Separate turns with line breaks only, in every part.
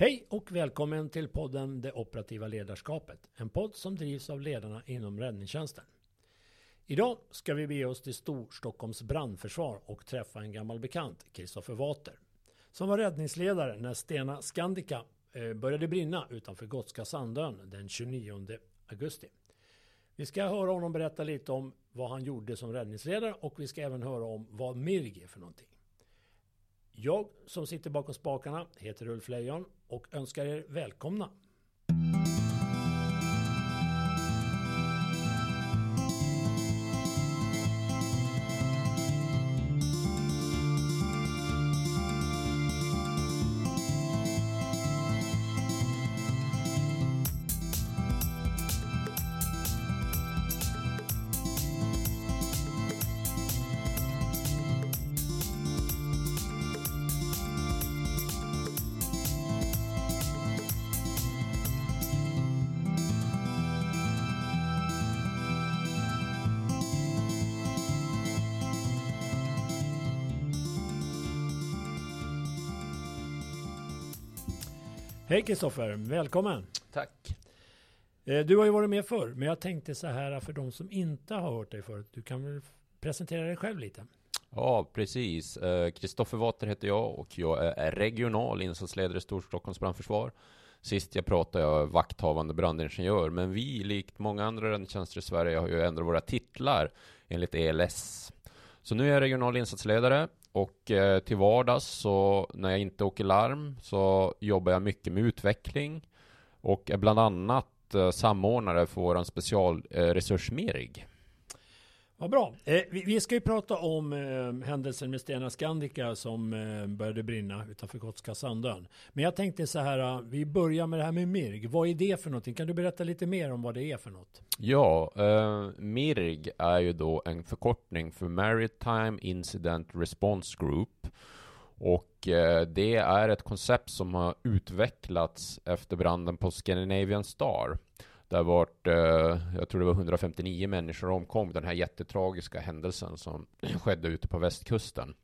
Hej och välkommen till podden Det operativa ledarskapet. En podd som drivs av ledarna inom räddningstjänsten. Idag ska vi bege oss till Storstockholms brandförsvar och träffa en gammal bekant, Kristoffer Water, som var räddningsledare när Stena Scandica eh, började brinna utanför Gotska Sandön den 29 augusti. Vi ska höra honom berätta lite om vad han gjorde som räddningsledare och vi ska även höra om vad MIRG är för någonting. Jag som sitter bakom spakarna heter Ulf Lejon och önskar er välkomna. Hej Kristoffer, välkommen!
Tack!
Eh, du har ju varit med förr, men jag tänkte så här för de som inte har hört dig förut. Du kan väl presentera dig själv lite?
Ja, precis. Kristoffer eh, Water heter jag och jag är regional insatsledare i Storstockholms brandförsvar. Sist jag pratade jag vakthavande brandingenjör, men vi, likt många andra räddningstjänster i Sverige, har ju ändrat våra titlar enligt ELS. Så nu är jag regional insatsledare och eh, till vardags så när jag inte åker larm så jobbar jag mycket med utveckling och är bland annat eh, samordnare för vår specialresurs eh, MERIG.
Vad bra. Eh, vi, vi, ska ju prata om eh, händelsen med Stena Scandica som eh, började brinna utanför Gotska Sandön. Men jag tänkte så här, vi börjar med det här med MIRG. Vad är det för någonting? Kan du berätta lite mer om vad det är för något?
Ja, eh, MIRG är ju då en förkortning för Maritime Incident Response Group. Och eh, det är ett koncept som har utvecklats efter branden på Scandinavian Star. Där vart, eh, jag tror det var 159 människor omkom, den här jättetragiska händelsen som skedde ute på västkusten.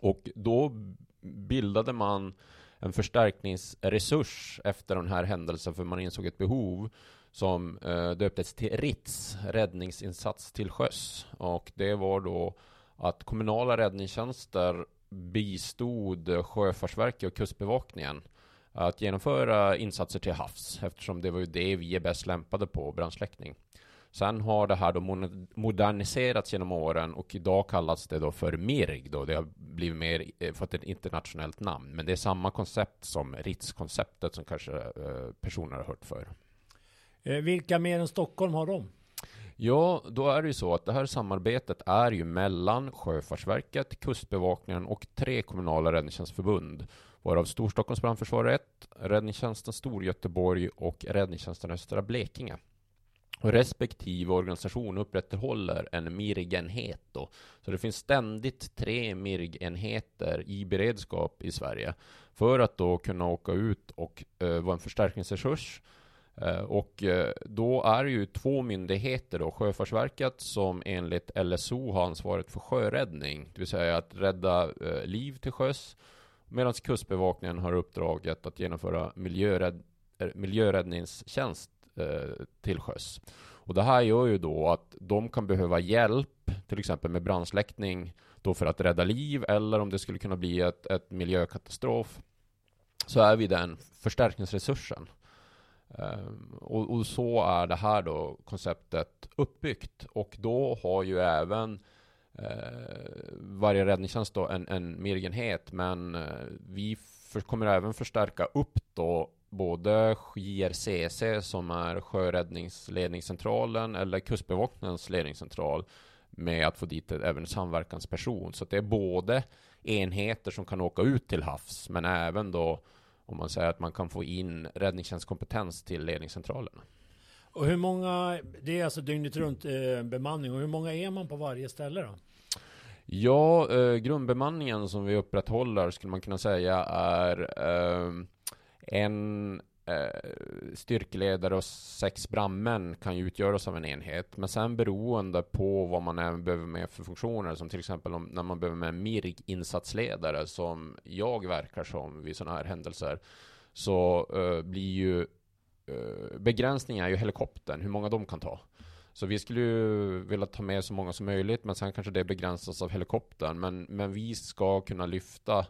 Och då bildade man en förstärkningsresurs efter den här händelsen, för man insåg ett behov som eh, döptes till RITS, räddningsinsats till sjöss. Och det var då att kommunala räddningstjänster bistod Sjöfartsverket och Kustbevakningen att genomföra insatser till havs eftersom det var ju det vi är bäst lämpade på, brandsläckning. Sen har det här då moderniserats genom åren och idag kallas det då för MIRG då. Det har blivit mer, eh, fått ett internationellt namn. Men det är samma koncept som RITS-konceptet som kanske eh, personer har hört för.
Eh, vilka mer än Stockholm har de?
Ja, då är det ju så att det här samarbetet är ju mellan Sjöfartsverket, Kustbevakningen och tre kommunala räddningstjänstförbund varav Storstockholms brandförsvar 1, Räddningstjänsten Storgöteborg och Räddningstjänsten Östra Blekinge. Och respektive organisation upprätthåller en MIRG-enhet då. Så det finns ständigt tre MIRG-enheter i beredskap i Sverige för att då kunna åka ut och uh, vara en förstärkningsresurs uh, och uh, då är det ju två myndigheter då, Sjöfartsverket som enligt LSO har ansvaret för sjöräddning, det vill säga att rädda liv till sjöss Medan Kustbevakningen har uppdraget att genomföra miljörädd, eh, miljöräddningstjänst eh, till sjöss. Och det här gör ju då att de kan behöva hjälp, till exempel med brandsläckning, då för att rädda liv, eller om det skulle kunna bli ett, ett miljökatastrof, så är vi den förstärkningsresursen. Um, och, och, så är det här då konceptet uppbyggt. Och då har ju även eh, Eh, varje räddningstjänst då en, en mirgenhet, men eh, vi för, kommer även förstärka upp då både JRCC som är sjöräddningsledningscentralen eller Kustbevakningens ledningscentral med att få dit även samverkansperson. Så det är både enheter som kan åka ut till havs, men även då om man säger att man kan få in räddningstjänstkompetens till ledningscentralerna.
Och hur många, det är alltså dygnet runt eh, bemanning, och hur många är man på varje ställe då?
Ja, eh, grundbemanningen som vi upprätthåller skulle man kunna säga är eh, en eh, styrkeledare och sex brandmän kan ju utgöras av en enhet. Men sen beroende på vad man även behöver med för funktioner, som till exempel om, när man behöver med en MIRG-insatsledare som jag verkar som vid sådana här händelser, så eh, blir ju eh, begränsningen är ju helikoptern, hur många de kan ta. Så vi skulle ju vilja ta med så många som möjligt, men sen kanske det begränsas av helikoptern. Men, men vi ska kunna lyfta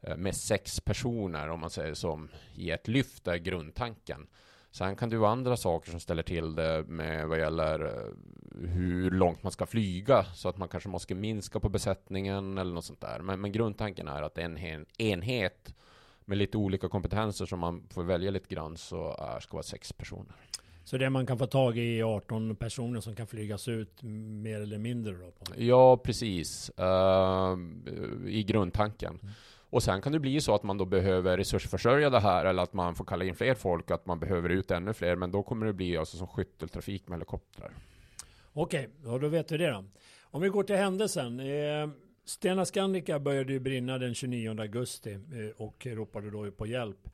eh, med sex personer, om man säger som i ett lyft, är grundtanken. Sen kan det ju vara andra saker som ställer till det med vad gäller eh, hur långt man ska flyga så att man kanske måste minska på besättningen eller något sånt där. Men, men grundtanken är att en enhet med lite olika kompetenser som man får välja lite grann så är, ska vara sex personer.
Så det man kan få tag i är 18 personer som kan flygas ut mer eller mindre då?
Ja, precis. Uh, I grundtanken. Mm. Och sen kan det bli så att man då behöver resursförsörja det här eller att man får kalla in fler folk, att man behöver ut ännu fler. Men då kommer det bli alltså som skytteltrafik med helikoptrar.
Okej, okay, då vet vi det då. Om vi går till händelsen. Eh, Stena Scandica började ju brinna den 29 augusti eh, och ropade då på hjälp.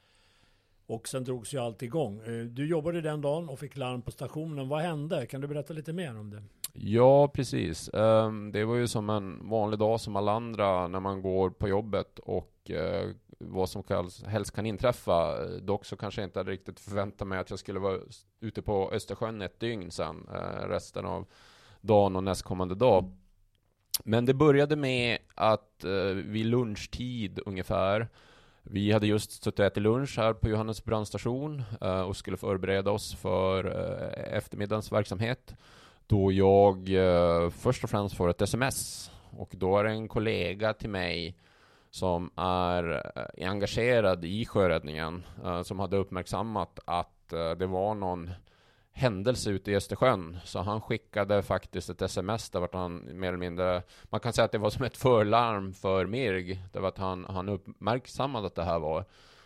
Och sen drogs ju allt igång. Eh, du jobbade den dagen och fick larm på stationen. Vad hände? Kan du berätta lite mer om det?
Ja, precis. Ehm, det var ju som en vanlig dag som alla andra när man går på jobbet och eh, vad som helst kan inträffa. Eh, dock så kanske jag inte hade riktigt förväntat mig att jag skulle vara ute på Östersjön ett dygn sen, resten av dagen och nästkommande dag. Men det började med att vid lunchtid ungefär vi hade just suttit och ätit lunch här på Johannes brandstation eh, och skulle förbereda oss för eh, eftermiddagens verksamhet då jag eh, först och främst får ett sms och då är det en kollega till mig som är engagerad i sjöräddningen som hade uppmärksammat att det var någon händelse ute i Östersjön. Så han skickade faktiskt ett sms där vart han mer eller mindre, man kan säga att det var som ett förlarm för Mirg, det var att han, han uppmärksammade att det här var.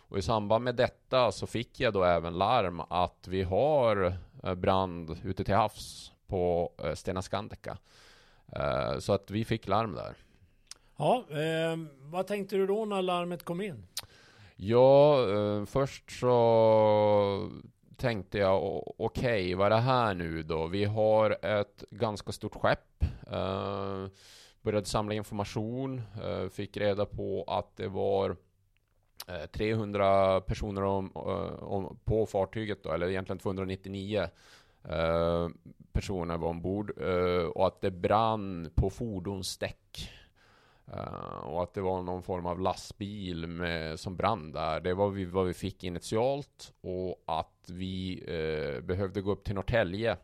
Och i samband med detta så fick jag då även larm att vi har eh, brand ute till havs på eh, Stena Scandica. Eh, så att vi fick larm där.
Ja, eh, vad tänkte du då när larmet kom in?
Ja, eh, först så tänkte jag okej, okay, vad är det här nu då? Vi har ett ganska stort skepp. Uh, började samla information, uh, fick reda på att det var eh, 300 personer om, om, på fartyget då, eller egentligen 299 personer var ombord och att det brann på fordonsdäck. Uh, och att det var någon form av lastbil med, som brann där. Det var vi, vad vi fick initialt och att vi eh, behövde gå upp till Norrtälje.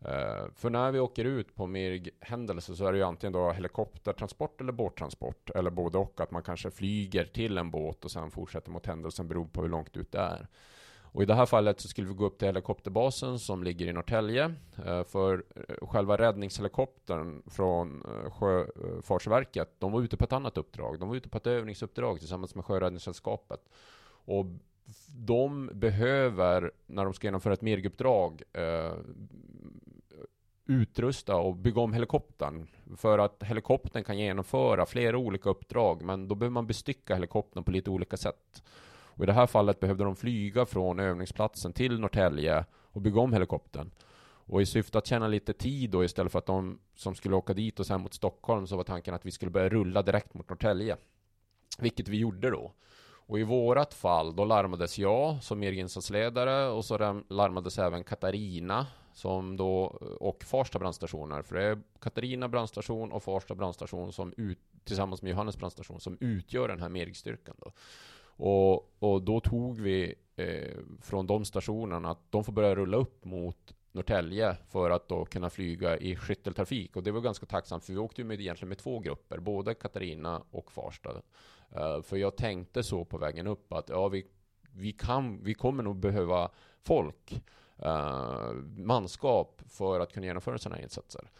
Eh, för när vi åker ut på MIRG-händelse så är det ju antingen då helikoptertransport eller båttransport. Eller både och, att man kanske flyger till en båt och sen fortsätter mot händelsen beroende på hur långt ut det är. Och i det här fallet så skulle vi gå upp till helikopterbasen som ligger i Norrtälje. Eh, för eh, själva räddningshelikoptern från eh, Sjöfartsverket, de var ute på ett annat uppdrag. De var ute på ett övningsuppdrag tillsammans med Sjöräddningssällskapet. Och de behöver, när de ska genomföra ett MIRG-uppdrag utrusta och bygga om helikoptern. För att helikoptern kan genomföra flera olika uppdrag, men då behöver man bestycka helikoptern på lite olika sätt. Och i det här fallet behövde de flyga från övningsplatsen till Norrtälje och bygga om helikoptern. Och i syfte att tjäna lite tid då istället för att de som skulle åka dit och sen mot Stockholm så var tanken att vi skulle börja rulla direkt mot Norrtälje. Vilket vi gjorde då. Och i vårat fall, då larmades jag som insatsledare och så larmades även Katarina som då, och Farsta brandstationer. För det är Katarina brandstation och Farsta brandstation som ut, tillsammans med Johannes brandstation som utgör den här mergstyrkan då. Och, och då tog vi eh, från de stationerna att de får börja rulla upp mot Norrtälje för att då kunna flyga i skytteltrafik. Och det var ganska tacksamt för vi åkte ju med, egentligen med två grupper, både Katarina och Farsta. Uh, för jag tänkte så på vägen upp att ja, vi, vi, kan, vi kommer nog behöva folk, uh, manskap för att kunna genomföra sådana insatser.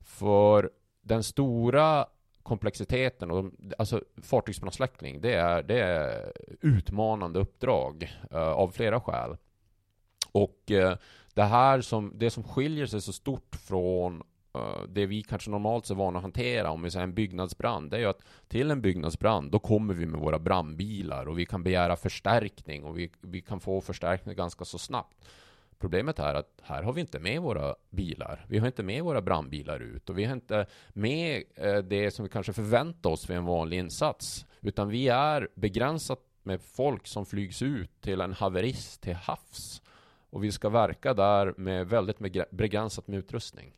För den stora komplexiteten och alltså fartygsbrandsläckning, det är, det är utmanande uppdrag uh, av flera skäl. Och uh, det här som, det som skiljer sig så stort från uh, det vi kanske normalt är vana att hantera, om vi säger en byggnadsbrand, det är ju att till en byggnadsbrand, då kommer vi med våra brandbilar och vi kan begära förstärkning och vi, vi kan få förstärkning ganska så snabbt. Problemet är att här har vi inte med våra bilar. Vi har inte med våra brandbilar ut och vi har inte med eh, det som vi kanske förväntar oss vid en vanlig insats. Utan vi är begränsat med folk som flygs ut till en haverist till havs. Och vi ska verka där med väldigt begränsat med utrustning.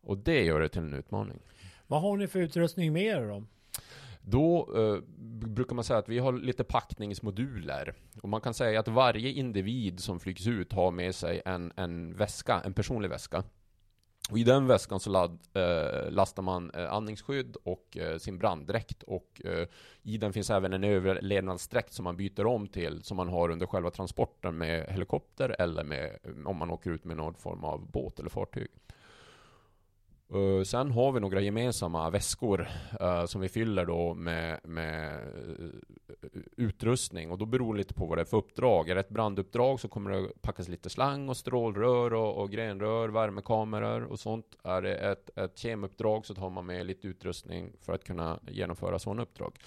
Och det gör det till en utmaning.
Vad har ni för utrustning med er då?
Då eh, brukar man säga att vi har lite packningsmoduler. Och man kan säga att varje individ som flygs ut har med sig en, en väska, en personlig väska. Och i den väskan så ladd, eh, lastar man eh, andningsskydd och eh, sin branddräkt och eh, i den finns även en överlevnadsdräkt som man byter om till som man har under själva transporten med helikopter eller med, om man åker ut med någon form av båt eller fartyg. Uh, sen har vi några gemensamma väskor uh, som vi fyller då med, med uh, utrustning och då beror det lite på vad det är för uppdrag. Är det ett branduppdrag så kommer det packas lite slang och strålrör och, och grenrör, värmekameror och sånt. Är det ett, ett kemuppdrag så tar man med lite utrustning för att kunna genomföra sådana uppdrag.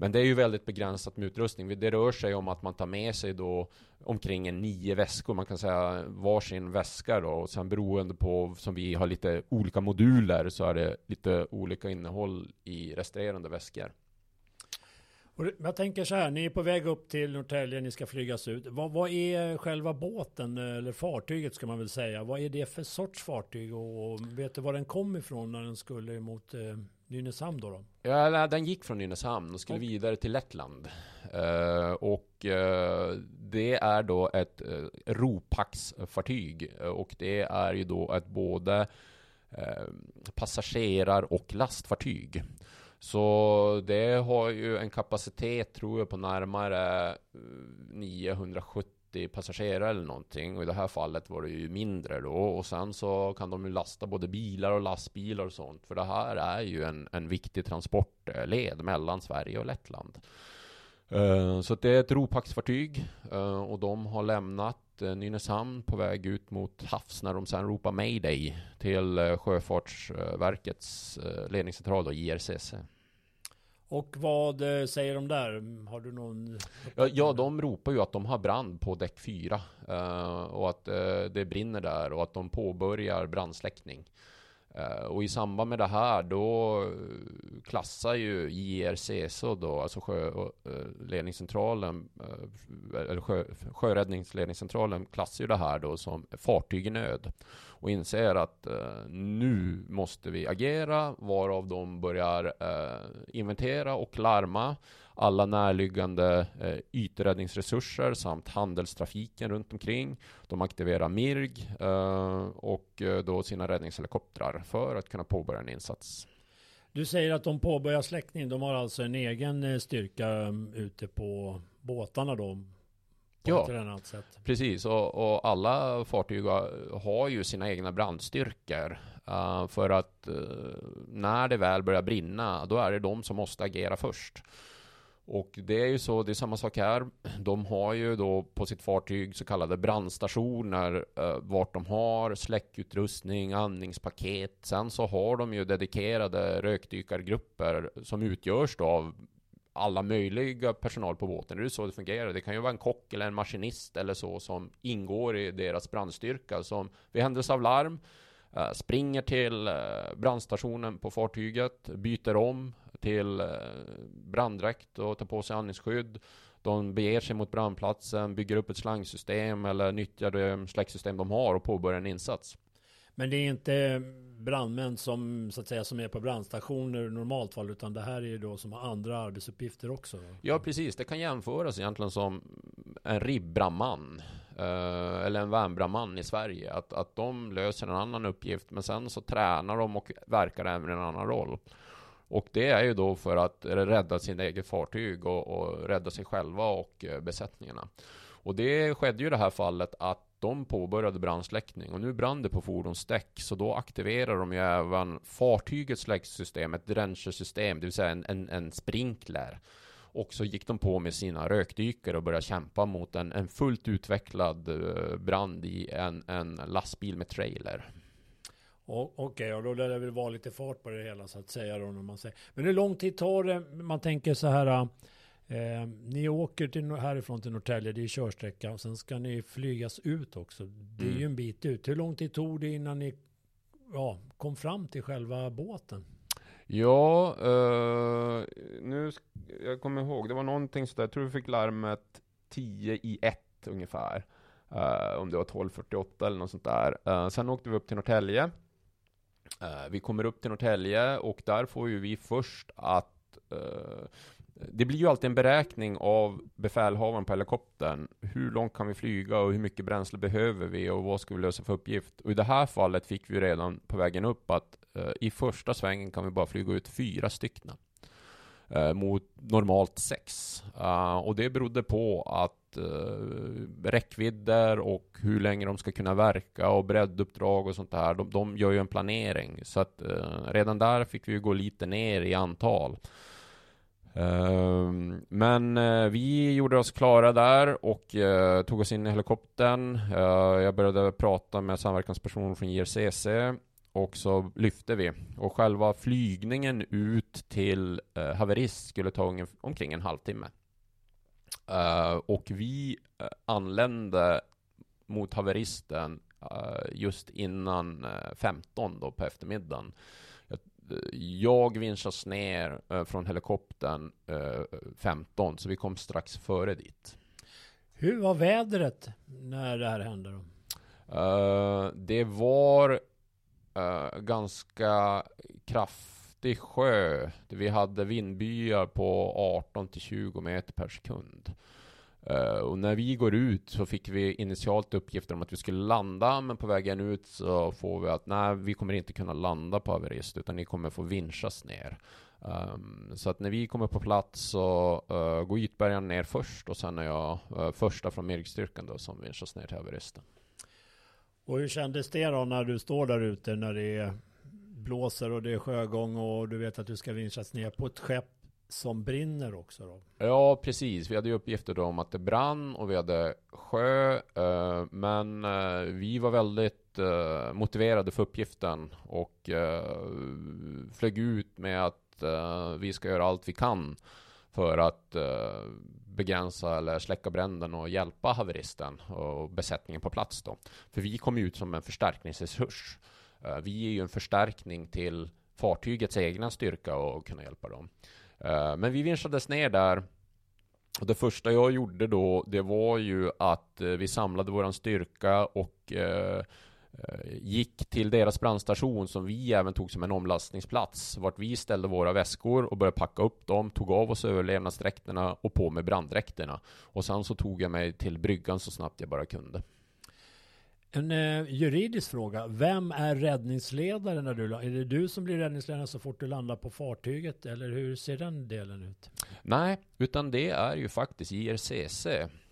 Men det är ju väldigt begränsat med utrustning. Det rör sig om att man tar med sig då omkring en nio väskor. Man kan säga varsin väska då. Och sen beroende på, som vi har lite olika moduler, så är det lite olika innehåll i resterande väskor.
Jag tänker så här, ni är på väg upp till Norrtälje, ni ska flygas ut. Vad, vad, är själva båten, eller fartyget ska man väl säga? Vad är det för sorts fartyg och vet du var den kom ifrån när den skulle mot eh, Nynäshamn då? då?
Ja, den gick från Nynäshamn och skulle och. vidare till Lettland. Uh, och uh, det är då ett uh, ropaxfartyg och det är ju då ett både passagerar och lastfartyg. Så det har ju en kapacitet tror jag på närmare 970 80 passagerare eller någonting. Och i det här fallet var det ju mindre då. Och sen så kan de ju lasta både bilar och lastbilar och sånt. För det här är ju en, en viktig transportled mellan Sverige och Lettland. Uh, så det är ett ropaxfartyg uh, och de har lämnat uh, Nynäshamn på väg ut mot havs när de sen ropar mayday till Sjöfartsverkets ledningscentral då, IRCC.
Och vad eh, säger de där? Har du någon?
Ja, ja de ropar ju att de har brand på däck 4 uh, eh, och att uh, det brinner där och att de påbörjar brandsläckning. Eh, och i samband med det här då eh, klassar ju JRCSO då, alltså sjöledningscentralen, eh, eller sjö, sjöräddningsledningscentralen klassar ju det här då som fartyg i nöd och inser att nu måste vi agera, varav de börjar inventera och larma alla närliggande eh, yträddningsresurser samt handelstrafiken runt omkring. De aktiverar MIRG eh, och eh, då sina räddningshelikoptrar för att kunna påbörja en insats.
Du säger att de påbörjar släckning. De har alltså en egen eh, styrka mm, ute på båtarna då?
ja, precis. Och, och, alla fartyg har ju sina egna brandstyrkor. Uh, för att uh, när det väl börjar brinna, då är det de som måste agera först. Och det är ju så, det är samma sak här. De har ju då på sitt fartyg så kallade brandstationer eh, vart de har släckutrustning, andningspaket. Sen så har de ju dedikerade rökdykargrupper som utgörs då av alla möjliga personal på båten. Det är så det fungerar. Det kan ju vara en kock eller en maskinist eller så som ingår i deras brandstyrka som vid händelse av larm eh, springer till eh, brandstationen på fartyget, byter om till uh, branddräkt och tar på sig andningsskydd. De beger sig mot brandplatsen, bygger upp ett slangsystem eller nyttjar det släcksystem de har och påbörjar en insats.
Men det är inte brandmän som så att säga som är på brandstationer i normalt fall utan det här är ju då som har andra arbetsuppgifter också. Då.
Ja precis, det kan jämföras egentligen som en ribbramman eh, eller en värnbrandman i Sverige. Att, att de löser en annan uppgift men sen så tränar de och verkar även i en annan roll. Och det är ju då för att rädda sin eget fartyg och, och rädda sig själva och eh, besättningarna. Och det skedde ju i det här fallet att de påbörjade brandsläckning och nu brann det på fordonsdäck så då aktiverar de ju även fartygets släcksystem, ett drenchersystem, det vill säga en, en, en sprinkler. Och så gick de på med sina rökdykare och började kämpa mot en, en fullt utvecklad eh, brand i en, en lastbil med trailer.
Okej, okay, och då lär det väl vara lite fart på det hela så att säga då när man säger. Men hur lång tid tar det? Man tänker så här Eh, ni åker till, härifrån till Norrtälje, det är körsträcka och sen ska ni flygas ut också. Det är mm. ju en bit ut. Hur lång tid tog det innan ni ja, kom fram till själva båten?
Ja, uh, nu, jag kommer ihåg, det var någonting sådär, jag tror vi fick larmet 10 i 1 ungefär. Uh, om det var 12.48 eller något sånt där. Uh, sen åkte vi upp till Norrtälje. Eh, vi kommer upp till Norrtälje och där får ju vi först att eh, det blir ju alltid en beräkning av befälhavaren på helikoptern. Hur långt kan vi flyga och hur mycket bränsle behöver vi och vad ska vi lösa för uppgift? Och i det här fallet fick vi redan på vägen upp att uh, i första svängen kan vi bara flyga ut fyra stycken. Uh, mot normalt sex. Uh, och det berodde på att eh, räckvidder och hur länge de ska kunna verka och bredduppdrag och sånt där. De, de gör ju en planering. Så att eh, redan där fick vi ju gå lite ner i antal. Ehm, men uh, vi gjorde oss klara där och uh, tog oss in i helikoptern. Uh, jag började prata med samverkanspersoner från JRCC och så lyfte vi. Och själva flygningen ut till haverist skulle ta omkring en halvtimme och vi anlände mot haveristen just innan 15 då på eftermiddagen jag vinschas ner eh, från helikoptern 15, eh, så vi kom strax före dit.
Hur var vädret när det här hände? Då?
Uh, det var uh, ganska kraftig sjö. Vi hade vindbyar på 18 till 20 meter per sekund. Uh, och när vi går ut så fick vi initialt uppgifter om att vi skulle landa, men på vägen ut så får vi att nej, vi kommer inte kunna landa på Everest, utan ni kommer få vinschas ner. Um, så att när vi kommer på plats så uh, går ytbärgaren ner först och sen är jag uh, första från MIRG-styrkan då som vinschas ner till Everesten.
Och hur kändes det då när du står där ute när det är blåser och det är sjögång och du vet att du ska vinschas ner på ett skepp som brinner också då?
Ja, precis. Vi hade ju uppgifter då om att det brann och vi hade sjö. Eh, men eh, vi var väldigt eh, motiverade för uppgiften och flög ut med att vi ska göra allt vi kan för att begränsa eller släcka bränden och hjälpa haveristen och besättningen på plats då. För vi kom ut som en förstärkningsresurs. Eh, vi är ju en förstärkning till fartygets egna styrka och kunna hjälpa dem. Eh, men vi vinschades ner där. Och det första jag gjorde då, det var ju att eh, vi samlade våran styrka och gick till deras brandstation som vi även tog som en omlastningsplats. Vart vi ställde våra väskor och började packa upp dem, tog av oss överlevnadsdräkterna och på med branddräkterna. Och sen så tog jag mig till bryggan så snabbt jag bara kunde.
En eh, juridisk fråga. Vem är räddningsledare när du Är det du som blir räddningsledare så fort du landar på fartyget? Eller hur ser den delen ut?
Nej, utan det är ju faktiskt IRCC.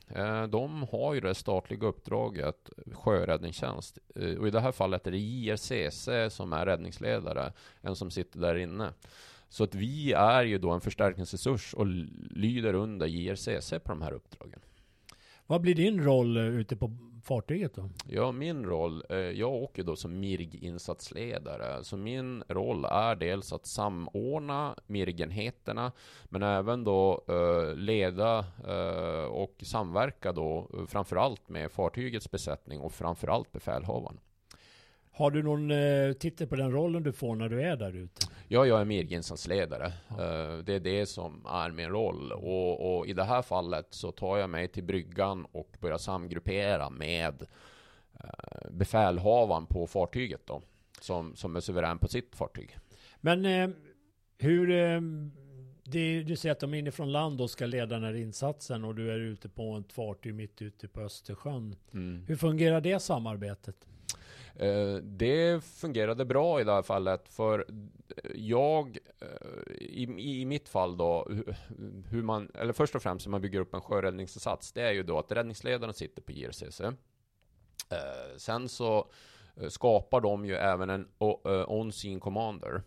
Eh, de har ju det statliga uppdraget sjöräddningstjänst. Eh, och i det här fallet är det IRCC som är räddningsledare, en som sitter där inne. Så att vi är ju då en förstärkningsresurs och lyder under IRCC på de här uppdragen.
Vad blir din roll ute på fartyget då?
Ja, min roll, eh, jag åker då som MIRG-insatsledare. Så min roll är dels att samordna MIRG-enheterna, men även då eh, leda eh, och samverka då framförallt med fartygets besättning och framförallt befälhavaren.
Har du någon eh, titel på den rollen du får när du är där ute?
Ja, jag är medinsatsledare. Ja. Eh, det är det som är min roll. Och, och, i det här fallet så tar jag mig till bryggan och börjar samgruppera med eh, befälhavaren på fartyget då. Som, som är suverän på sitt fartyg.
Men eh, hur... Eh, det, du säger att de inifrån land då ska leda den här insatsen och du är ute på ett fartyg mitt ute på Östersjön. Mm. Hur fungerar det samarbetet?
Eh, det fungerade bra i det här fallet för jag, eh, i, i mitt fall då, hur man, eller först och främst hur man bygger upp en sjöräddningsinsats, det är ju då att räddningsledaren sitter på JRCC. Eh, sen så skapar de ju även en on-scene commander.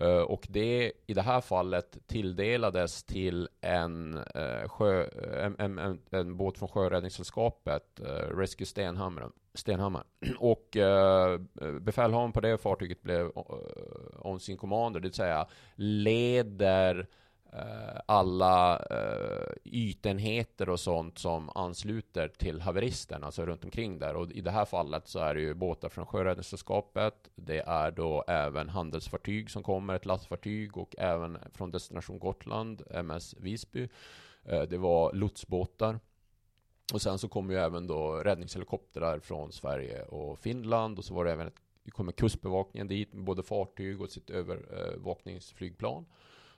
Eh, och det i det här fallet tilldelades till en, eh, sjö, en, en, en, en, båt från Sjöräddningssällskapet, eh, Rescue Stenhammar. Stenhammar. Och befälhavaren på det fartyget blev on sin commander, det vill säga leder Eh, alla eh, ytenheter och sånt som ansluter till haveristen, alltså runt omkring där. Och i det här fallet så är det ju båtar från Sjöräddningssällskapet. Det är då även handelsfartyg som kommer, ett lastfartyg och även från Destination Gotland, MS Visby. Eh, det var lotsbåtar. Och sen så kommer ju även då räddningshelikoptrar från Sverige och Finland och så var det även ett, kommer kustbevakningen dit med både fartyg och sitt övervakningsflygplan.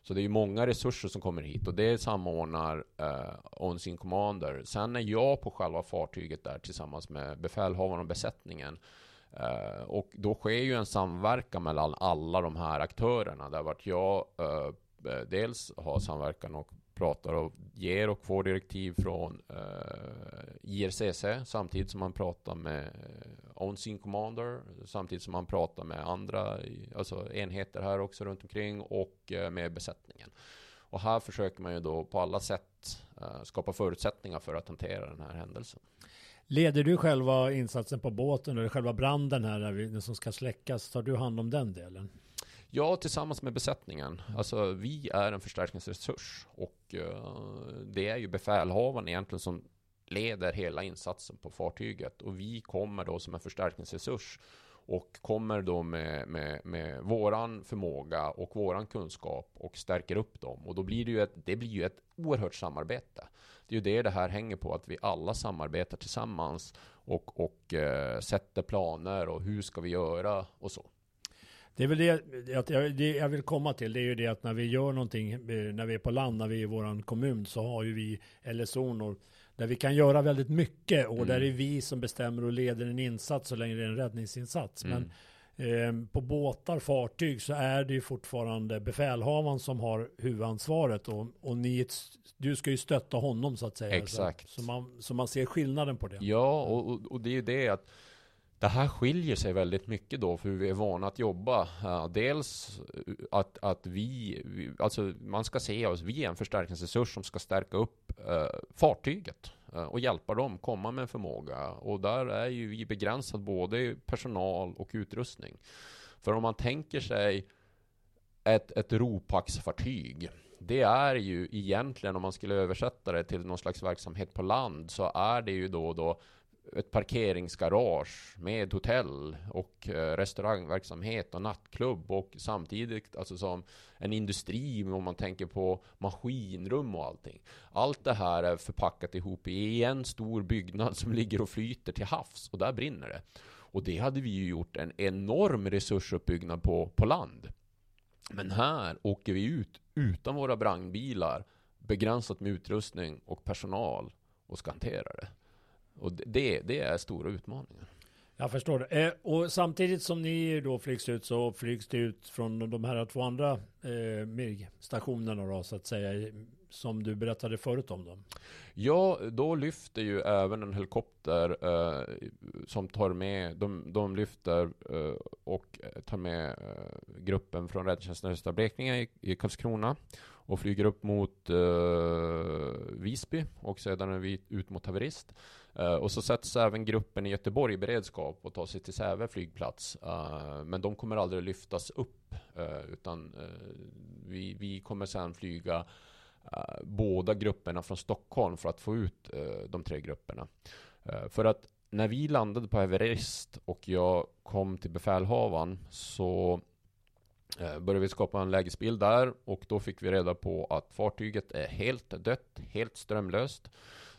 Så det är ju många resurser som kommer hit och det samordnar eh, On-Scene Commander. Sen är jag på själva fartyget där tillsammans med befälhavaren och besättningen. Eh, och då sker ju en samverkan mellan alla de här aktörerna. Där vart jag eh, eh, dels har samverkan och pratar och ger och får direktiv från eh, IRCC samtidigt som man pratar med eh, On-Scene Commander samtidigt som man pratar med andra alltså enheter här också runt omkring och eh, med besättningen. Och här försöker man ju då på alla sätt eh, skapa förutsättningar för att hantera den här händelsen.
Leder du själva insatsen på båten eller själva branden här som ska släckas? Tar du hand om den delen?
Ja, tillsammans med besättningen. Alltså, vi är en förstärkningsresurs och uh, det är ju befälhavaren egentligen som leder hela insatsen på fartyget och vi kommer då som en förstärkningsresurs och kommer då med, med, med våran förmåga och våran kunskap och stärker upp dem. Och då blir det ju ett, det blir ju ett oerhört samarbete. Det är ju det det här hänger på, att vi alla samarbetar tillsammans och, och eh, sätter planer och hur ska vi göra och så.
Det är väl det, jag, det jag vill komma till. Det är ju det att när vi gör någonting, eh, när vi är på land, när vi är i våran kommun, så har ju vi LSO där vi kan göra väldigt mycket och mm. där är vi som bestämmer och leder en insats så länge det är en räddningsinsats. Mm. Men eh, på båtar, fartyg så är det ju fortfarande befälhavaren som har huvudansvaret och, och ni, du ska ju stötta honom så att säga.
Exakt.
Så, så, man, så man ser skillnaden på det.
Ja, och, och, och det är ju det att det här skiljer sig väldigt mycket då för hur vi är vana att jobba. dels att, att vi, alltså man ska se oss, vi är en förstärkningsresurs som ska stärka upp eh, fartyget eh, och hjälpa dem komma med en förmåga. Och där är ju vi begränsade, både personal och utrustning. För om man tänker sig ett, ett ropaxfartyg det är ju egentligen, om man skulle översätta det till någon slags verksamhet på land, så är det ju då, då ett parkeringsgarage med hotell och eh, restaurangverksamhet och nattklubb och samtidigt alltså som en industri om man tänker på maskinrum och allting. Allt det här är förpackat ihop i en stor byggnad som ligger och flyter till havs och där brinner det. Och det hade vi ju gjort en enorm resursuppbyggnad på, på land. Men här åker vi ut utan våra brandbilar, begränsat med utrustning och personal och ska hantera det. Och det, det är stora utmaningar.
Jag förstår det. Eh, och samtidigt som ni då flygs ut så flygs det ut från de här två andra eh, MIRG-stationerna då så att säga. Som du berättade förut om dem.
Ja, då lyfter ju även en helikopter eh, som tar med, de, de lyfter eh, och tar med eh, gruppen från Räddningstjänsten Östra Blekinge i, i Karlskrona och flyger upp mot eh, Visby och sedan är vi ut mot Haverist. Eh, och så sätts även gruppen i Göteborg i beredskap och tar sig till Säve flygplats. Eh, men de kommer aldrig lyftas upp, eh, utan vi, vi kommer sedan flyga båda grupperna från Stockholm för att få ut de tre grupperna. för att när vi landade på Everest och jag kom till befälhavaren så började vi skapa en lägesbild där och då fick vi reda på att fartyget är helt dött, helt strömlöst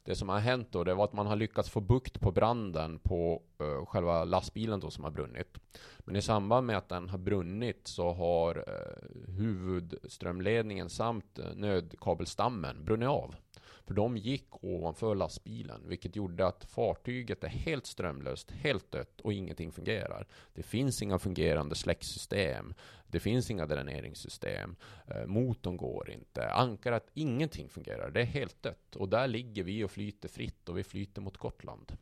det som har hänt då, det var att man har lyckats få bukt på branden på uh, själva lastbilen då som har brunnit. Men i samband med att den har brunnit så har uh, huvudströmledningen samt uh, nödkabelstammen brunnit av. För de gick ovanför lastbilen, vilket gjorde att fartyget är helt strömlöst, helt dött och ingenting fungerar. Det finns inga fungerande släcksystem. Det finns inga dräneringssystem. Eh, motorn går inte. Ankaret, ingenting fungerar. Det är helt dött. Och där ligger vi och flyter fritt och vi flyter mot Gotland.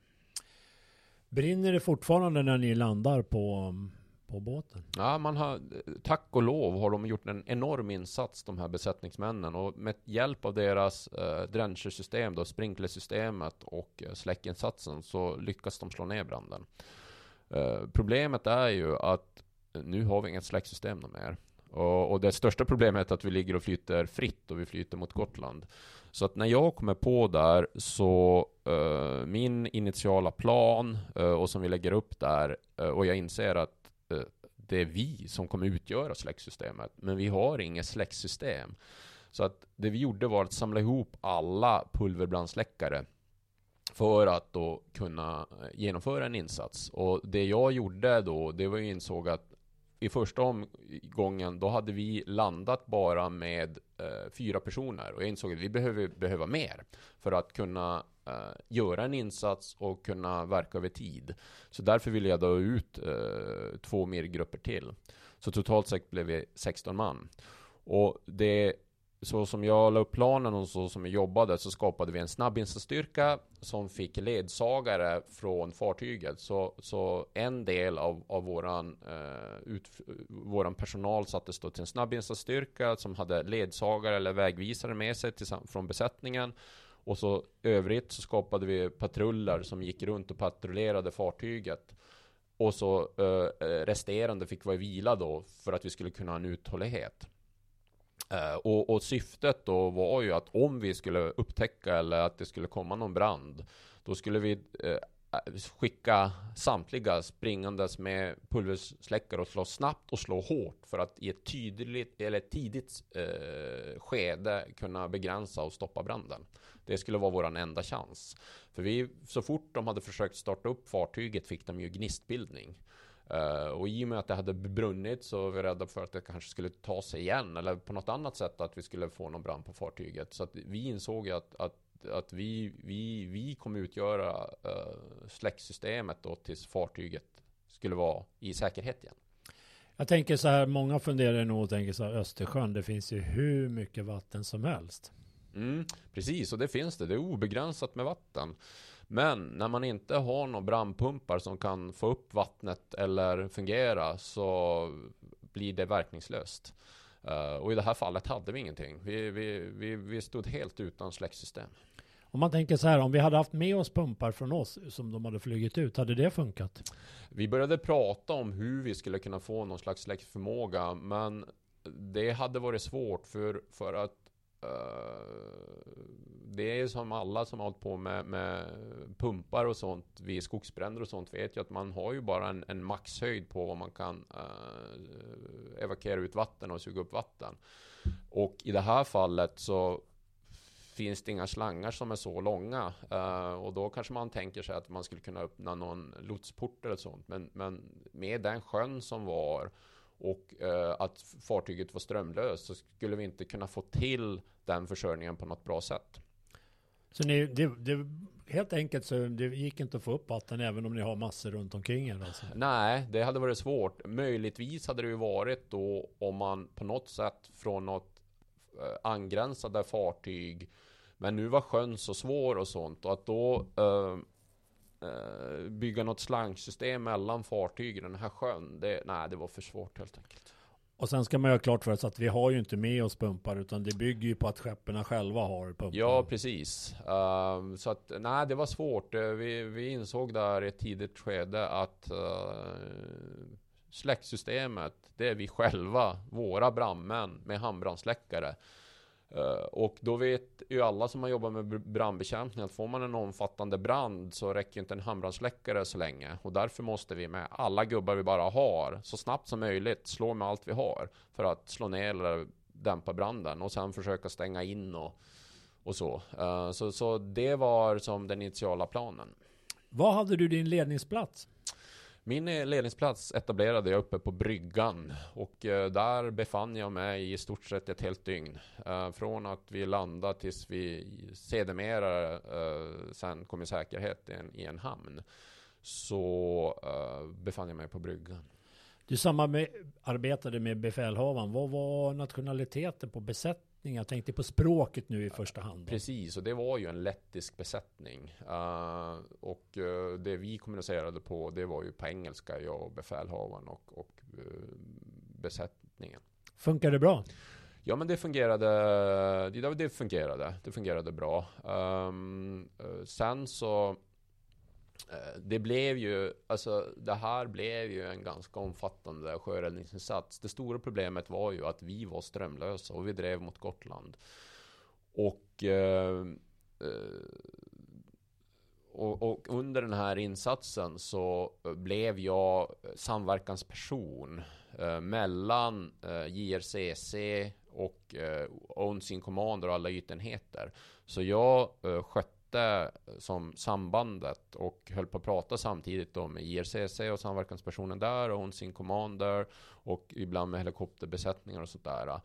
Brinner det fortfarande när ni landar på mm, på båten?
Ja, man har, tack och lov har de gjort en enorm insats, de här besättningsmännen. Och med hjälp av deras eh, drenchersystem, då, sprinklersystemet och eh, släckinsatsen, så lyckas de slå ner branden. Eh, problemet är ju att nu har vi inget släcksystem mer. Och, och det största problemet är att vi ligger och flyter fritt och vi flyter mot Gotland. Så att när jag kommer på där så uh, min initiala plan uh, och som vi lägger upp där uh, och jag inser att Eh, det är vi som kommer utgöra släktsystemet. Men vi har inget släktsystem. Så att det vi gjorde var att samla ihop alla pulverbrandsläckare för att då kunna eh, genomföra en insats. Och det jag gjorde då, det var ju insåg att i första omgången, då hade vi landat bara med eh, fyra personer. Och jag insåg att vi behöver behöva mer för att kunna eh, göra en insats och kunna verka över tid. Så därför ville jag då ut eh, två mer grupper till. Så totalt sett blev vi 16 man. Och det så som jag la upp planen och så som vi jobbade så skapade vi en snabbinsatsstyrka som fick ledsagare från fartyget. Så, så en del av, av våran, eh, ut, våran personal sattes då till en snabbinsatsstyrka som hade ledsagare eller vägvisare med sig till, från besättningen. Och så övrigt så skapade vi patruller som gick runt och patrullerade fartyget. Och så eh, eh resterande fick vara i vila då för att vi skulle kunna ha en uthållighet. Eh, och, och, syftet då var ju att om vi skulle upptäcka eller att det skulle komma någon brand, då skulle vi eh, skicka samtliga springandes med pulversläckare och slå snabbt och slå hårt för att i ett tydligt eller tidigt eh, skede kunna begränsa och stoppa branden. Det skulle vara vår enda chans. För vi, så fort de hade försökt starta upp fartyget fick de ju gnistbildning. Uh, och i och med att det hade brunnit så var vi rädda för att det kanske skulle ta sig igen eller på något annat sätt att vi skulle få någon brand på fartyget. Så att vi insåg att, att, att vi, vi, vi kommer utgöra uh, släcksystemet då tills fartyget skulle vara i säkerhet igen.
Jag tänker så här, många funderar nog och tänker så här, Östersjön, det finns ju hur mycket vatten som helst.
Mm, precis, och det finns det. Det är obegränsat med vatten. Men när man inte har några brandpumpar som kan få upp vattnet eller fungera så blir det verkningslöst. Uh, och i det här fallet hade vi ingenting. Vi, vi, vi, vi stod helt utan släcksystem.
Om man tänker så här, om vi hade haft med oss pumpar från oss som de hade flugit ut, hade det funkat?
Vi började prata om hur vi skulle kunna få någon slags släckförmåga, men det hade varit svårt för, för att Eh, det är som alla som har hållit på med, med, pumpar och sånt vid skogsbränder och sånt vet ju att man har ju bara en, en maxhöjd på vad man kan eh, uh, evakuera ut vatten och suga upp vatten. Och i det här fallet så finns det inga slangar som är så långa. Uh, och då kanske man tänker sig att man skulle kunna öppna någon lotsport eller sånt. Men, men med den sjön som var och uh, att fartyget var strömlöst så skulle vi inte kunna få till den försörjningen på något bra sätt.
Så ni, det, det, helt enkelt så det gick inte att få upp vatten även om ni har massor runt omkring er? Alltså.
Nej, det hade varit svårt. Möjligtvis hade det ju varit då om man på något sätt från något eh, angränsande fartyg men nu var sjön så svår och sånt och att då uh, uh, bygga något slangsystem mellan fartyg i den här sjön, det, nej, det var för svårt helt enkelt.
Och sen ska man göra klart för sig att vi har ju inte med oss pumpar utan det bygger ju på att skepparna själva har pumpar.
Ja, precis. Um, så att nej, det var svårt. Eh, vi, vi insåg där i ett tidigt skede att uh, släcksystemet, det är vi själva, våra brandmän med handbrandsläckare. Eh, och då vet ju alla som har jobbat med brandbekämpning att får man en omfattande brand så räcker inte en handbrandsläckare så länge. Och därför måste vi med alla gubbar vi bara har så snabbt som möjligt slå med allt vi har för att slå ner eller dämpa branden och sen försöka stänga in och, och så. Eh, så. Så det var som den initiala planen.
Var hade du din ledningsplats?
Min eh, ledningsplats etablerade jag uppe på bryggan och eh, där befann jag mig i stort sett ett helt dygn. Eh, från att vi landade tills vi sedermera sen kom i säkerhet i en, hamn så befann jag mig på bryggan.
Du samarbetade med befälhavaren. Vad var nationaliteten på besättningen? Jag tänkte på språket nu i första hand.
Precis, och det var ju en lettisk besättning. Uh, och uh, det vi kommunicerade på, det var ju på engelska, jag och befälhavaren och, och uh, besättningen.
Funkar det bra?
Ja, men det fungerade. Det, det fungerade. Det fungerade bra. Um, sen så Eh, det blev ju, alltså det här blev ju en ganska omfattande sjöräddningsinsats. Det stora problemet var ju att vi var strömlösa och vi drev mot Gotland. Och, eh, eh, och, och, under den här insatsen så blev jag samverkansperson eh, mellan eh, JRCC och eh, Owns Commander och alla ytenheter. Så jag eh, skötte som sambandet och höll på att prata samtidigt då med IRCC och samverkanspersonen där och hon sin commander och ibland med helikopterbesättningar och sånt där.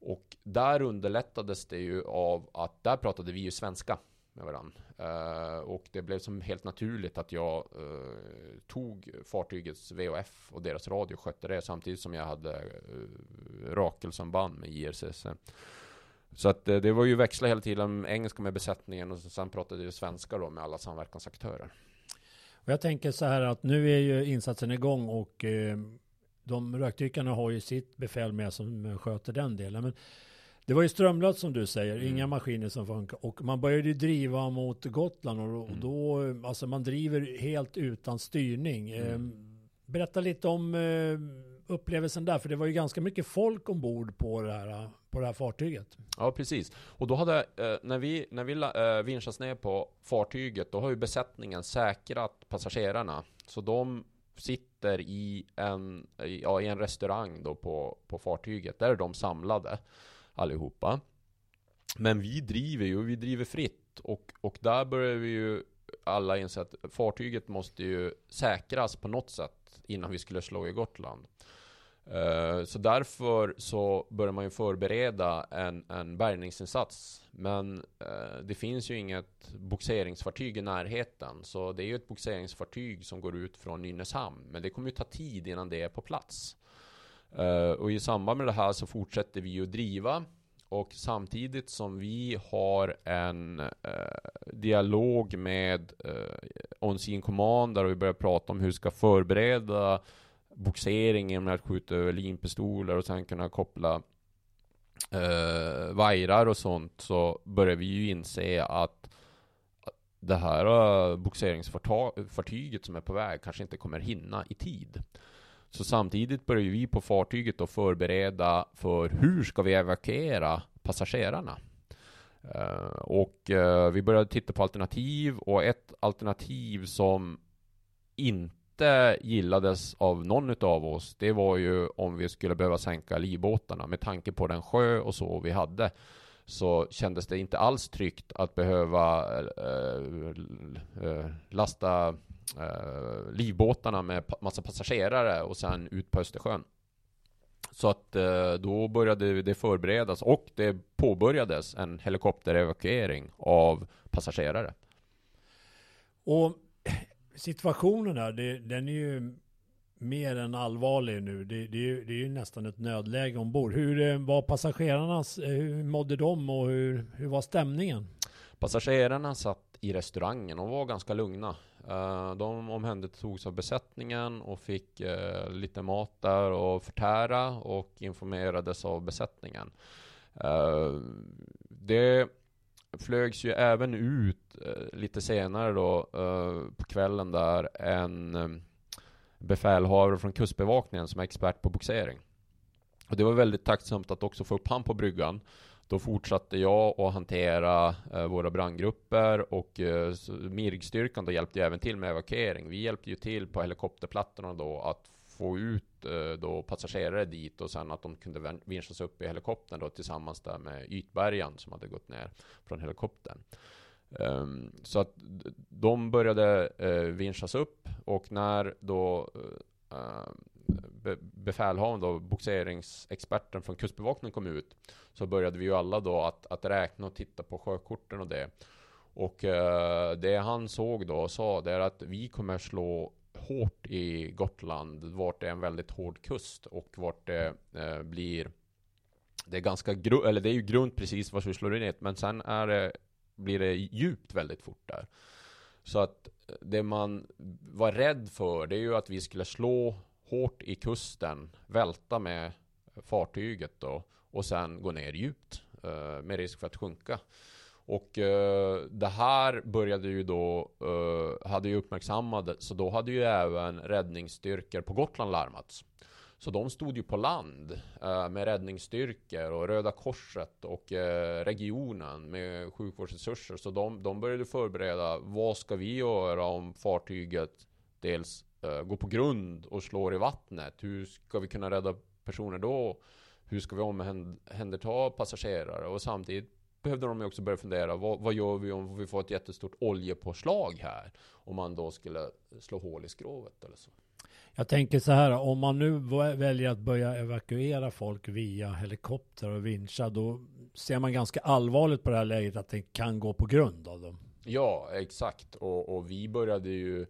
Och där underlättades det ju av att där pratade vi ju svenska med varandra. Uh, eh, och det blev som helt naturligt att jag uh, tog fartygets VOF och deras radio och skötte det samtidigt som jag hade eh, uh, rakelsamband med IRCC. Så att det, det var ju växla hela tiden engelska med besättningen och sen pratade ju svenska då med alla samverkansaktörer.
Och jag tänker så här att nu är ju insatsen igång och eh, de rökdykarna har ju sitt befäl med som sköter den delen. Men det var ju strömlöst som du säger, mm. inga maskiner som funkar. Och man började ju driva mot Gotland och, mm. då, alltså man driver helt utan styrning. Mm. Eh, berätta lite om eh, upplevelsen där, för det var ju ganska mycket folk ombord på det här, på det här fartyget.
Ja, precis. Och då hade, eh, när vi, när vi eh, vinschas ner på fartyget, då har ju besättningen säkrat passagerarna. Så de sitter i en, ja, i en restaurang då på, på fartyget. Där är de samlade allihopa. Men vi driver ju, vi driver fritt. Och, och där börjar vi ju alla inse att fartyget måste ju säkras på något sätt innan vi skulle slå i Gotland. Eh, så därför så börjar man ju förbereda en, en bärgningsinsats. Men eh, det finns ju inget boxeringsfartyg i närheten. Så det är ju ett boxeringsfartyg som går ut från Nynäshamn. Men det kommer ju ta tid innan det är på plats. Eh, och i samband med det här så fortsätter vi ju driva. Och samtidigt som vi har en dialog med eh, On-Scene Commander och vi börjar prata om hur vi ska förbereda boxeringen med att skjuta över linpistoler och sen kunna koppla eh, vajrar och sånt så börjar vi ju inse att det här uh, boxeringsfartyget som är på väg kanske inte kommer hinna i tid. Så samtidigt börjar vi på fartyget då förbereda för hur ska vi evakuera passagerarna? Uh, och uh, vi började titta på alternativ och ett alternativ som inte inte gillades av någon av oss, det var ju om vi skulle behöva sänka livbåtarna. Med tanke på den sjö och så vi hade, så kändes det inte alls tryggt att behöva eh, eh, eh, lasta livbåtarna med massa passagerare och sen ut på Östersjön. Så att då började det förberedas och det påbörjades en helikopterevakuering av passagerare.
Och situationen här, det, den är ju mer än allvarlig nu. Det, det, är, det är ju nästan ett nödläge ombord. Hur eh, var passagerarnas, eh, hur mådde de och hur, hur var stämningen?
Passagerarna satt i restaurangen och var ganska lugna. Eh, de omhändertogs av besättningen och fick lite mat där och förtära och informerades av besättningen. Det flögs ju även ut eh, lite senare då eh, på kvällen där en eh, befälhavare från Kustbevakningen som är expert på boxering. Och det var väldigt tacksamt att också få upp han på bryggan. Då fortsatte jag att hantera eh, våra brandgrupper och eh, MIRG-styrkan då hjälpte ju även till med evakuering. Vi hjälpte ju till på helikopterplattorna då att få ut eh, då passagerare dit och sen att de kunde vinschas upp i helikoptern då tillsammans där med ytbärgaren som hade gått ner från helikoptern. Um, så att de började uh, vinschas upp och när då uh, be befälhavaren då, boxeringsexperten från Kustbevakningen kom ut så började vi ju alla då att, att räkna och titta på sjökorten och det. Och uh, det han såg då och sa det är att vi kommer slå hårt i Gotland, vart det är en väldigt hård kust och vart det eh, blir det är ganska gru eller det är ju grunt precis var vi slår in men sen är det, blir det djupt väldigt fort där. Så att eh, det man var rädd för, det är ju att vi skulle slå hårt i kusten, välta med fartyget då och sen gå ner djupt eh, med risk för att sjunka. Och eh, det här började ju då, eh, hade ju uppmärksammat, så då hade ju även räddningsstyrkor på Gotland larmats. Så de stod ju på land eh, med räddningsstyrkor och Röda Korset och eh, regionen med sjukvårdsresurser. Så de, de började förbereda, vad ska vi göra om fartyget dels eh, går på grund och slår i vattnet? Hur ska vi kunna rädda personer då? Hur ska vi omhänderta passagerare? Och samtidigt behövde de också börja fundera, vad, vad, gör vi om vi får ett jättestort oljepåslag här? Om man då skulle slå hål i skrovet eller så.
Jag tänker så här, om man nu väljer att börja evakuera folk via helikopter och vincha, då ser man ganska allvarligt på det här läget att det kan gå på grund av dem.
Ja, exakt. Och, och vi började ju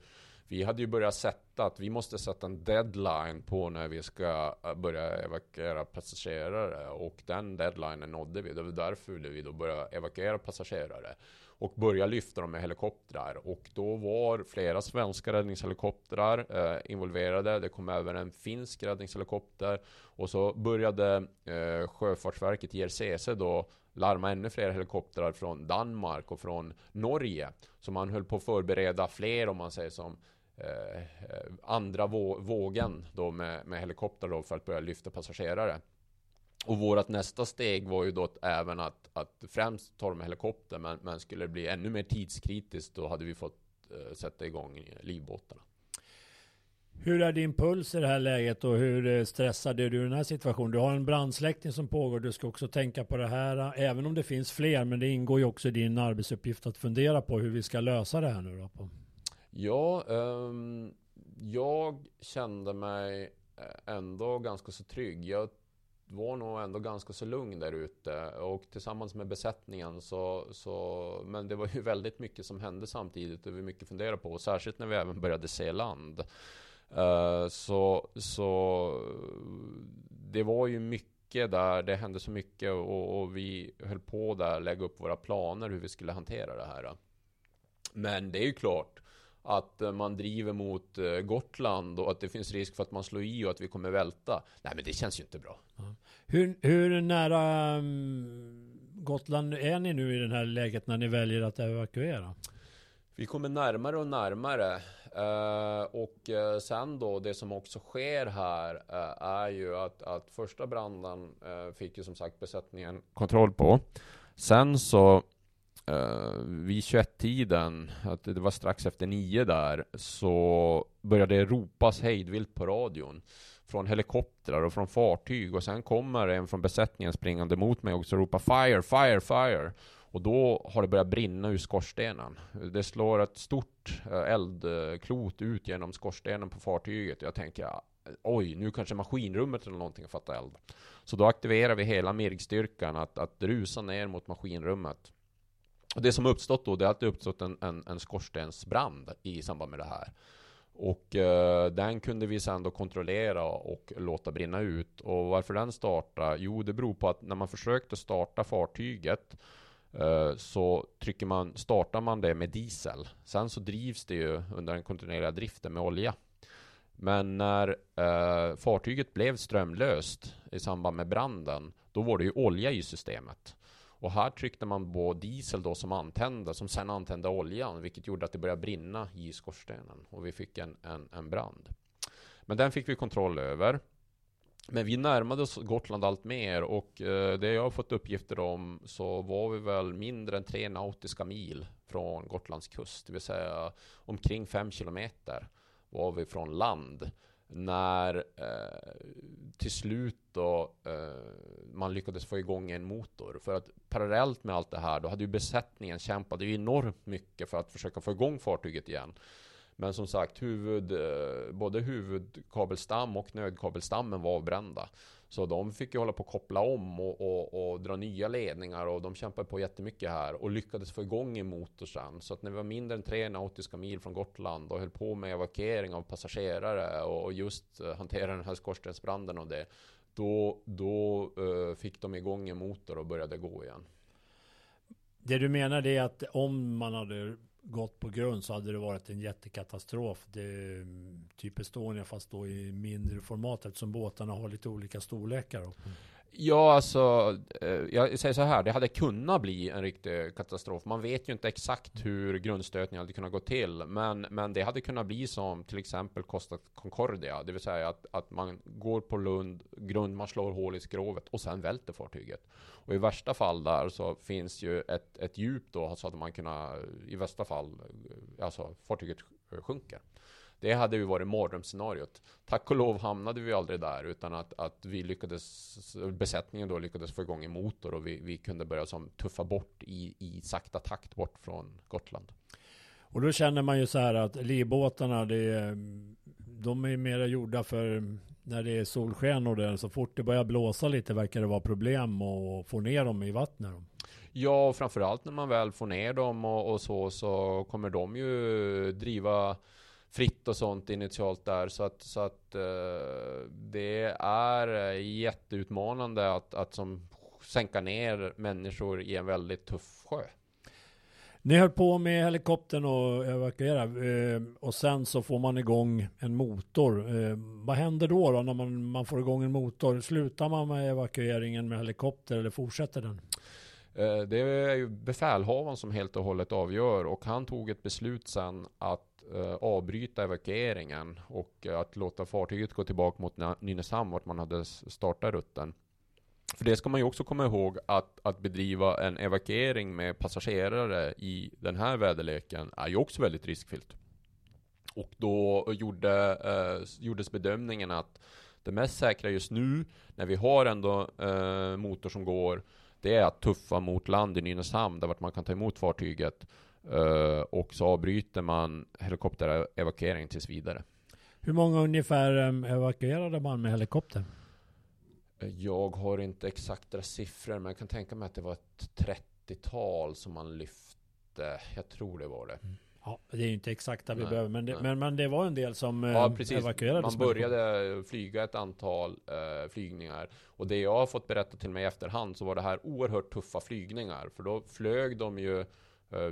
vi hade ju börjat sätta att vi måste sätta en deadline på när vi ska eh, börja evakuera passagerare och den deadlinen nådde vi. Det var därför vi då började evakuera passagerare och börja lyfta dem med helikoptrar. Och då var flera svenska räddningshelikoptrar eh, involverade. Det kom även en finsk räddningshelikopter. Och så började eh, Sjöfartsverket, IRCC, då larma ännu fler helikoptrar från Danmark och från Norge. Så man höll på att förbereda fler, om man säger som eh, eh andra vå vågen då med, med helikoptrar då för att börja lyfta passagerare. Och vårt nästa steg var ju då att även att, att främst ta dem med helikopter, men, men skulle det bli ännu mer tidskritiskt då hade vi fått uh, sätta igång livbåtarna.
Hur är din puls i det här läget och hur eh, stressad är du i den här situationen? Du har en brandsläckning som pågår. Du ska också tänka på det här, även om det finns fler, men det ingår ju också i din arbetsuppgift att fundera på hur vi ska lösa det här nu då. På.
Ja, um, jag kände mig eh, ändå ganska så trygg. Jag var nog ändå ganska så lugn där ute och tillsammans med besättningen så, så men det var ju väldigt mycket som hände samtidigt och vi mycket fundera på, särskilt när vi även började se land. Uh, så, så det var ju mycket där, det hände så mycket och, och vi höll på där lägga upp våra planer hur vi skulle hantera det här. Men det är ju klart att eh, man driver mot eh, Gotland och att det finns risk för att man slår i och att vi kommer välta. Nej, men det känns ju inte bra.
Hur, hur nära um, Gotland är ni nu i det här läget när ni väljer att evakuera?
Vi kommer närmare och närmare. Uh, och sen då, det som också sker här är ju att, att första branden fick ju som sagt besättningen kontroll på. Sen så uh, vid 21-tiden, att det var strax efter nio där, så började det ropas hejdvilt på radion. Från helikoptrar och från fartyg och sen kommer en från besättningen springande mot mig och så ropar Fire, fire, fire! Och då har det börjat brinna ur skorstenen. Det slår ett stort eh, eldklot ut genom skorstenen på fartyget. Jag tänker, oj, nu kanske maskinrummet eller någonting har fattat eld. Så då aktiverar vi hela MIRG-styrkan att, att rusa ner mot maskinrummet. Och det som uppstått då, det är att det uppstått en, en, en skorstensbrand i samband med det här. Och eh, den kunde vi sedan då kontrollera och låta brinna ut. Och varför den startade? Jo, det beror på att när man försökte starta fartyget eh, så trycker man, startar man det med diesel. Sen så drivs det ju under den kontinuerliga driften med olja. Men när eh, fartyget blev strömlöst i samband med branden, då var det ju olja i systemet. Och här tryckte man på diesel då som antände, som sen antände oljan, vilket gjorde att det började brinna i skorstenen. Och vi fick en, en, en brand. Men den fick vi kontroll över. Men vi närmade oss Gotland allt mer och eh, det jag har fått uppgifter om så var vi väl mindre än tre nautiska mil från Gotlands kust, det vill säga omkring fem kilometer var vi från land när eh, till slut då eh, man lyckades få igång en motor. För att parallellt med allt det här, då hade ju besättningen kämpat ju enormt mycket för att försöka få igång fartyget igen. Men som sagt, huvud, eh, både huvudkabelstam och nödkabelstammen var avbrända. Så de fick ju hålla på att koppla om och, och, och, dra nya ledningar och de kämpade på jättemycket här och lyckades få igång en motor sen. Så att när vi var mindre än tre nautiska mil från Gotland och höll på med evakuering av passagerare och just eh, hantera den här skorstensbranden och det. Då, då uh, fick de igång en motor och började gå igen.
Det du menar är att om man hade gått på grund så hade det varit en jättekatastrof. Det är mm, typ Estonia fast då i mindre format eftersom båtarna har lite olika storlekar.
Ja, alltså, eh, jag säger så här, det hade kunnat bli en riktig katastrof. Man vet ju inte exakt hur grundstötningen hade kunnat gå till, men, men det hade kunnat bli som till exempel Costa Concordia, det vill säga att, att man går på Lund, grund, man slår hål i skrovet och sen välter fartyget. Och i värsta fall där så finns ju ett, ett djup då, så att man kunna, i värsta fall, alltså fartyget sjunker. Det hade ju varit mardrömsscenariot. Tack och lov hamnade vi aldrig där utan att, att vi lyckades, besättningen då lyckades få igång en motor och vi, vi kunde börja som tuffa bort i, i sakta takt bort från Gotland.
Och då känner man ju så här att livbåtarna, det är, de är mera gjorda för när det är solsken och det, så fort det börjar blåsa lite verkar det vara problem att få ner dem i vattnet.
Ja, framförallt när man väl får ner dem och, och så, så kommer de ju driva fritt och sånt initialt där. Så att, så att uh, det är jätteutmanande att, att som sänka ner människor i en väldigt tuff sjö.
Ni höll på med helikoptern och evakuera eh, och sen så får man igång en motor. Eh, vad händer då, då när man, man får igång en motor? Slutar man med evakueringen med helikopter eller fortsätter den?
Det är ju befälhavaren som helt och hållet avgör och han tog ett beslut sen att eh, avbryta evakueringen och eh, att låta fartyget gå tillbaka mot Nynäshamn vart man hade startat rutten. För det ska man ju också komma ihåg att, att bedriva en evakuering med passagerare i den här väderleken är ju också väldigt riskfyllt. Och då gjorde, eh, gjordes bedömningen att det mest säkra just nu, när vi har ändå eh, motor som går, det är att tuffa mot land i Nynäshamn, där man kan ta emot fartyget. Uh, och så avbryter man helikopterevakueringen tills vidare.
Hur många ungefär um, evakuerade man med helikopter?
Eh, jag har inte exakta siffror, men jag kan tänka mig att det var ett 30-tal som man lyfte. Jag tror det var det. Mm.
Ja, det är ju inte exakta vi nej, behöver, men det, men, men det var en del som
ja, eh, precis. evakuerades. Man började flyga ett antal uh, flygningar. Och det jag har fått berätta till mig i efterhand så var det här oerhört tuffa flygningar. För då flög de ju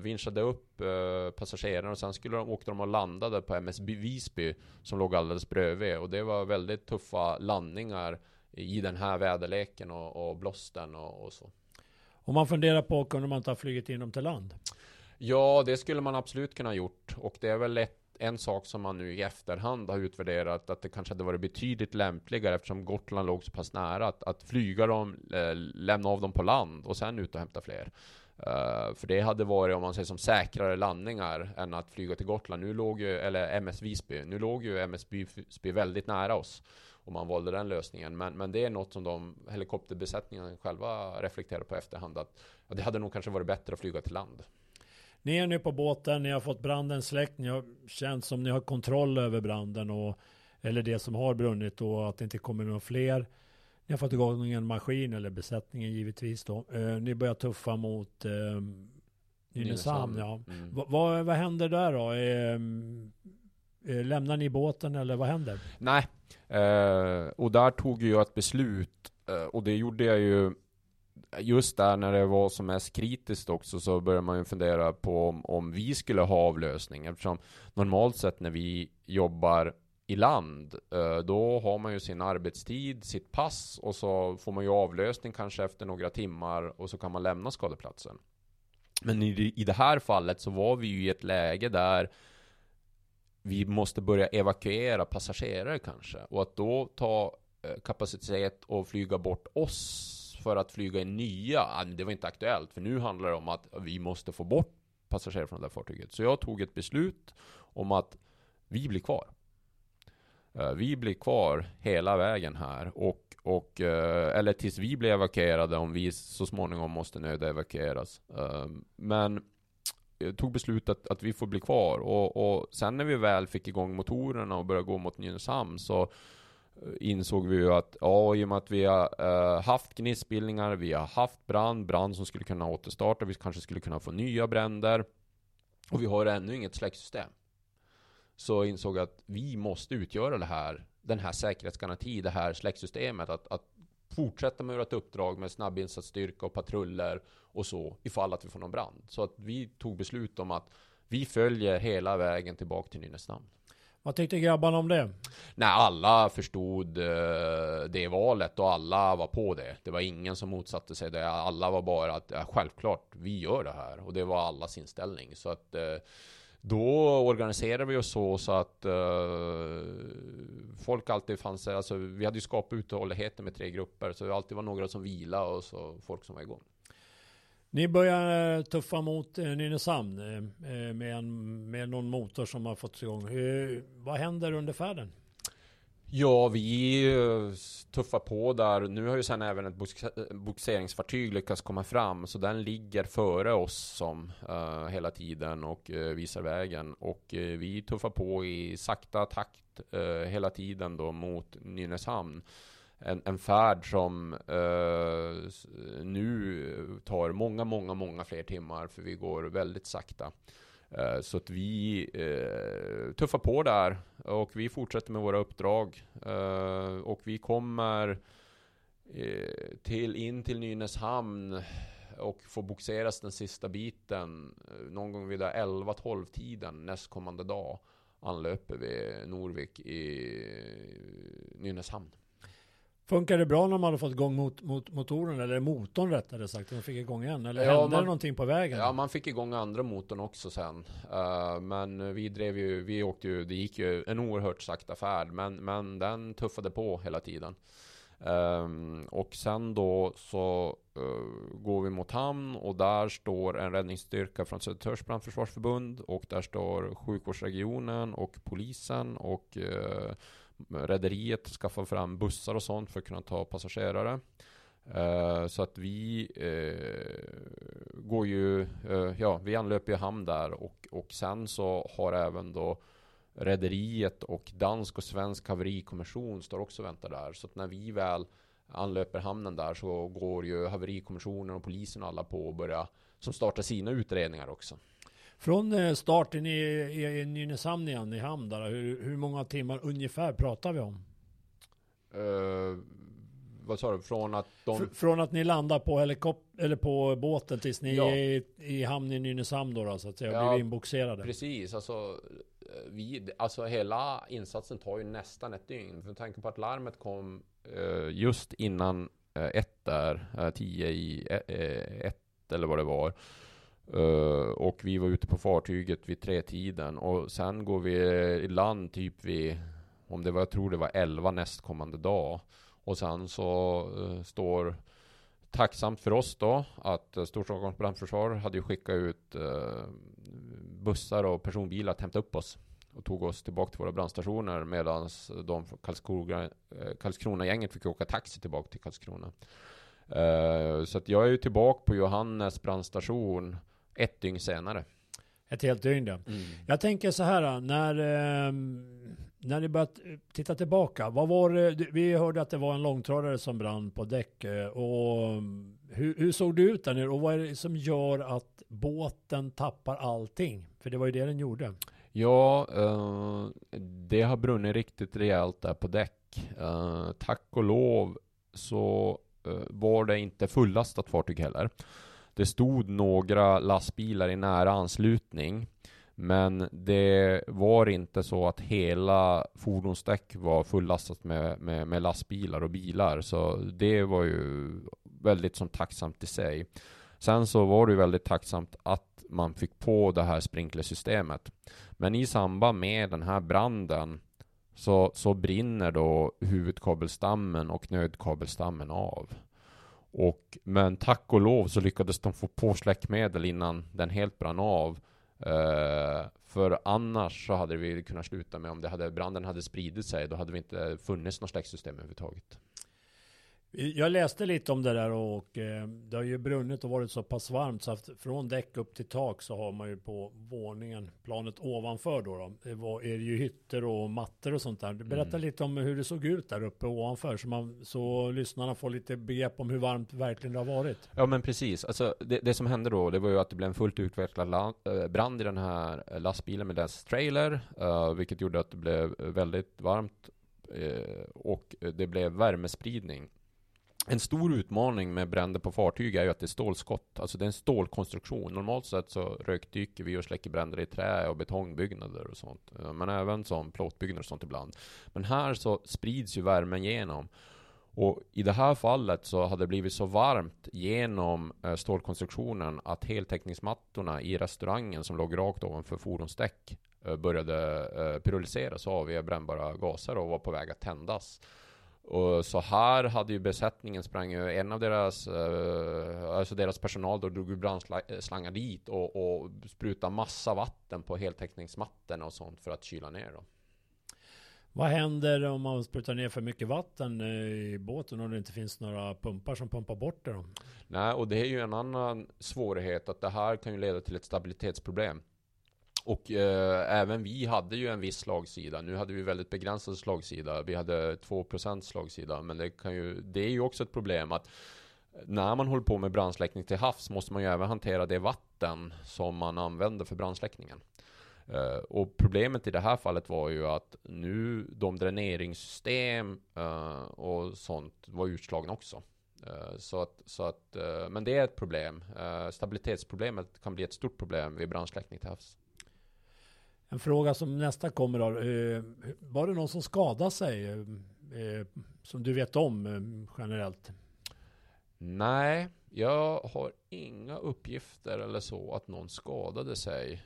vinschade upp uh, passagerarna och sen skulle de, åkte de och landade på MS Visby som låg alldeles bredvid och det var väldigt tuffa landningar i den här väderleken och, och blåsten och, och så.
Om man funderar på, kunde man inte ha flugit in dem till land?
Ja, det skulle man absolut kunna gjort och det är väl ett en sak som man nu i efterhand har utvärderat att det kanske hade varit betydligt lämpligare eftersom Gotland låg så pass nära att, att flyga dem, äh, lämna av dem på land och sen ut och hämta fler. Uh, för det hade varit, om man säger som säkrare landningar än att flyga till Gotland. Nu låg ju, eller MS Visby, nu låg ju MS Visby väldigt nära oss. Och man valde den lösningen. Men, men det är något som de helikopterbesättningarna själva reflekterar på efterhand. Att att det hade nog kanske varit bättre att flyga till land.
Ni är nu på båten, ni har fått branden släckt, ni har känt som ni har kontroll över branden och eller det som har brunnit och att det inte kommer några fler. Ni har fått igång en maskin, eller besättningen givetvis då. Eh, ni börjar tuffa mot eh, Nynäshamn. Ja. Mm. vad, vad händer där då? Eh, eh, lämnar ni båten eller vad händer?
Nej, eh, och där tog jag ett beslut eh, och det gjorde jag ju just där när det var som mest kritiskt också så började man ju fundera på om, om vi skulle ha avlösning eftersom normalt sett när vi jobbar i land, eh, då har man ju sin arbetstid, sitt pass och så får man ju avlösning kanske efter några timmar och så kan man lämna skadeplatsen. Men i, det här fallet så var vi ju i ett läge där vi måste börja evakuera passagerare kanske. Och att då ta eh, kapacitet och flyga bort oss för att flyga in nya, ah, det var inte aktuellt. För nu handlar det om att vi måste få bort passagerare från det där fartyget. Så jag tog ett beslut om att vi blir kvar. Eh, vi blir kvar hela vägen här och, och eh, eller tills vi blir evakuerade om vi så småningom måste nödevakueras. Ehm, men jag tog beslutet att vi får bli kvar och, och sen när vi väl fick igång motorerna och började gå mot Nynäshamn så eh, insåg vi ju att ja, i och med att vi har haft gnistbildningar, vi har haft brand, brand som skulle kunna återstarta, vi kanske skulle kunna få nya bränder och vi har ännu inget släcksystem så insåg jag att vi måste utgöra det här, den här säkerhetsgaranti, det här släcksystemet. Att, att fortsätta med vårt uppdrag med snabbinsatsstyrka och patruller och så ifall att vi får någon brand. Så att vi tog beslut om att vi följer hela vägen tillbaka till Nynäshamn.
Vad tyckte grabbarna om det?
Nej, alla förstod eh, det valet och alla var på det. Det var ingen som motsatte sig det. Alla var bara att ja, självklart, vi gör det här. Och det var allas inställning. Så att eh, då organiserade vi oss så, så att uh, folk alltid fanns alltså vi hade ju skapat uthålligheten med tre grupper, så det alltid var några som vila och så folk som var igång.
Ni börjar eh, tuffa mot eh, Nynäshamn med, en, med någon motor som har fått igång. Hur, vad händer under färden?
Ja, vi tuffar på där. Nu har ju sen även ett eh, boxeringsfartyg lyckats komma fram, så den ligger före oss som uh, hela tiden och uh, visar vägen. Och uh, vi tuffar på i sakta takt hela tiden då mot Nynäshamn en, en färd som nu tar många, många, många fler timmar för vi går väldigt sakta. Eh, så att vi eh, tuffar på där och vi fortsätter med våra uppdrag eh, och vi kommer till, in till Nynäshamn och får boxeras den sista biten någon gång vid 11-12 tiden nästkommande dag anlöper vi Norvik i Nynäshamn.
Funkar det bra när man hade fått igång mot, mot motorn, eller motorn rättare sagt, man fick igång igen? Eller ja, hände man, det någonting på vägen?
Ja, man fick igång andra motorn också sen. Uh, men vi drev ju, vi åkte ju, det gick ju en oerhört sakta färd, men, men den tuffade på hela tiden. Um, och sen då så uh, går vi mot hamn och där står en räddningsstyrka från Södertörns brandförsvarsförbund och där står sjukvårdsregionen och polisen och uh, rederiet skaffar fram bussar och sånt för att kunna ta passagerare. Uh, så att vi uh, går ju, uh, ja, vi anlöper ju hamn där och, och sen så har även då rederiet och dansk och svensk haverikommission står också och väntar där. Så att när vi väl anlöper hamnen där så går ju haverikommissionen och polisen och alla på och börja som startar sina utredningar också.
Från eh, starten i, i, i Nynäshamn igen, i hamn där, hur, hur många timmar ungefär pratar vi om?
Uh, vad sa du? Från att de... Fr
från att ni landar på helikopter eller på båten tills ni ja. är i, i hamn i Nynäshamn då, då så att säga, ja, blir inboxerade?
Precis, alltså, vi, alltså hela insatsen tar ju nästan ett dygn. För tanke på att larmet kom uh, just innan uh, ett där, tio i ett eller vad det var. Uh, och vi var ute på fartyget vid tre tiden och sen går vi i land typ vid, om det var, jag tror det var 11 nästkommande dag. Och sen så uh, står tacksamt för oss då att uh, Storstockholms brandförsvar hade ju skickat ut uh, bussar och personbilar att hämta upp oss och tog oss tillbaka till våra brandstationer medan de från Karlskrona, Karlskrona-gänget fick åka taxi tillbaka till Karlskrona. så att jag är ju tillbaka på Johannes brandstation ett dygn senare.
Ett helt dygn ja. Mm. Jag tänker så här, när, eh, när ni börjat titta tillbaka, vad var det, vi hörde att det var en långtradare som brann på däck. Eh, och hur, hur såg det ut där nere och vad är det som gör att båten tappar allting? För det var ju det den gjorde.
Ja, eh, det har brunnit riktigt rejält där på däck. Eh, tack och lov så eh, var det inte fullastat fartyg heller. Det stod några lastbilar i nära anslutning. Men det var inte så att hela fordonsdäck var fullastat med, med, med, lastbilar och bilar. Så det var ju väldigt som tacksamt i sig. Sen så var det ju väldigt tacksamt att man fick på det här sprinklersystemet. Men i samband med den här branden så, så brinner då huvudkabelstammen och nödkabelstammen av. Och, men tack och lov så lyckades de få på släckmedel innan den helt brann av. Uh, för annars så hade vi kunnat sluta med om det hade, branden hade spridit sig, då hade vi inte funnits något släcksystem överhuvudtaget.
Jag läste lite om det där och eh, det har ju brunnit och varit så pass varmt så att från däck upp till tak så har man ju på våningen, planet ovanför då, då det var, är det ju hytter och mattor och sånt där. Berätta mm. lite om hur det såg ut där uppe ovanför så, man, så lyssnarna får lite begrepp om hur varmt verkligen det har varit.
Ja men precis, alltså det, det som hände då det var ju att det blev en fullt utvecklad eh, brand i den här lastbilen med dess trailer, uh, vilket gjorde att det blev väldigt varmt uh, och det blev värmespridning en stor utmaning med bränder på fartyg är ju att det är stålskott. Alltså det är en stålkonstruktion. Normalt sett så rökdyker vi och släcker bränder i trä och betongbyggnader och sånt. Eh, men även som plåtbyggnader och sånt ibland. Men här så sprids ju värmen genom. Och i det här fallet så hade det blivit så varmt genom eh, stålkonstruktionen att heltäckningsmattorna i restaurangen som låg rakt ovanför fordonsdäck eh, började pyrolyseras av brännbara gaser och var på väg att tändas. Och så här hade ju besättningen sprang ju, en av deras, eh, alltså deras personal då drog ju brandslangar dit och, och sprutade massa vatten på heltäckningsmattorna och sånt för att kyla ner dem.
Vad händer om man sprutar ner för mycket vatten i båten och det inte finns några pumpar som pumpar bort det då?
Nej, och det är ju en annan svårighet att det här kan ju leda till ett stabilitetsproblem. Och eh, även vi hade ju en viss slagsida. Nu hade vi väldigt begränsad slagsida. Vi hade 2% slagsida. Men det, kan ju, det är ju också ett problem att när man håller på med brandsläckning till havs måste man ju även hantera det vatten som man använder för brandsläckningen. Uh, och problemet i det här fallet var ju att nu de dräneringssystem uh, och sånt var utslagna också. Uh, så att, så att, men det är ett problem. stabilitetsproblemet kan bli ett stort problem vid brandsläckning till havs.
En fråga som nästa kommer då. Eh, var det någon som skadade sig? Eh, eh, som du vet om generellt?
Nej, jag har inga uppgifter eller så att någon skadade sig.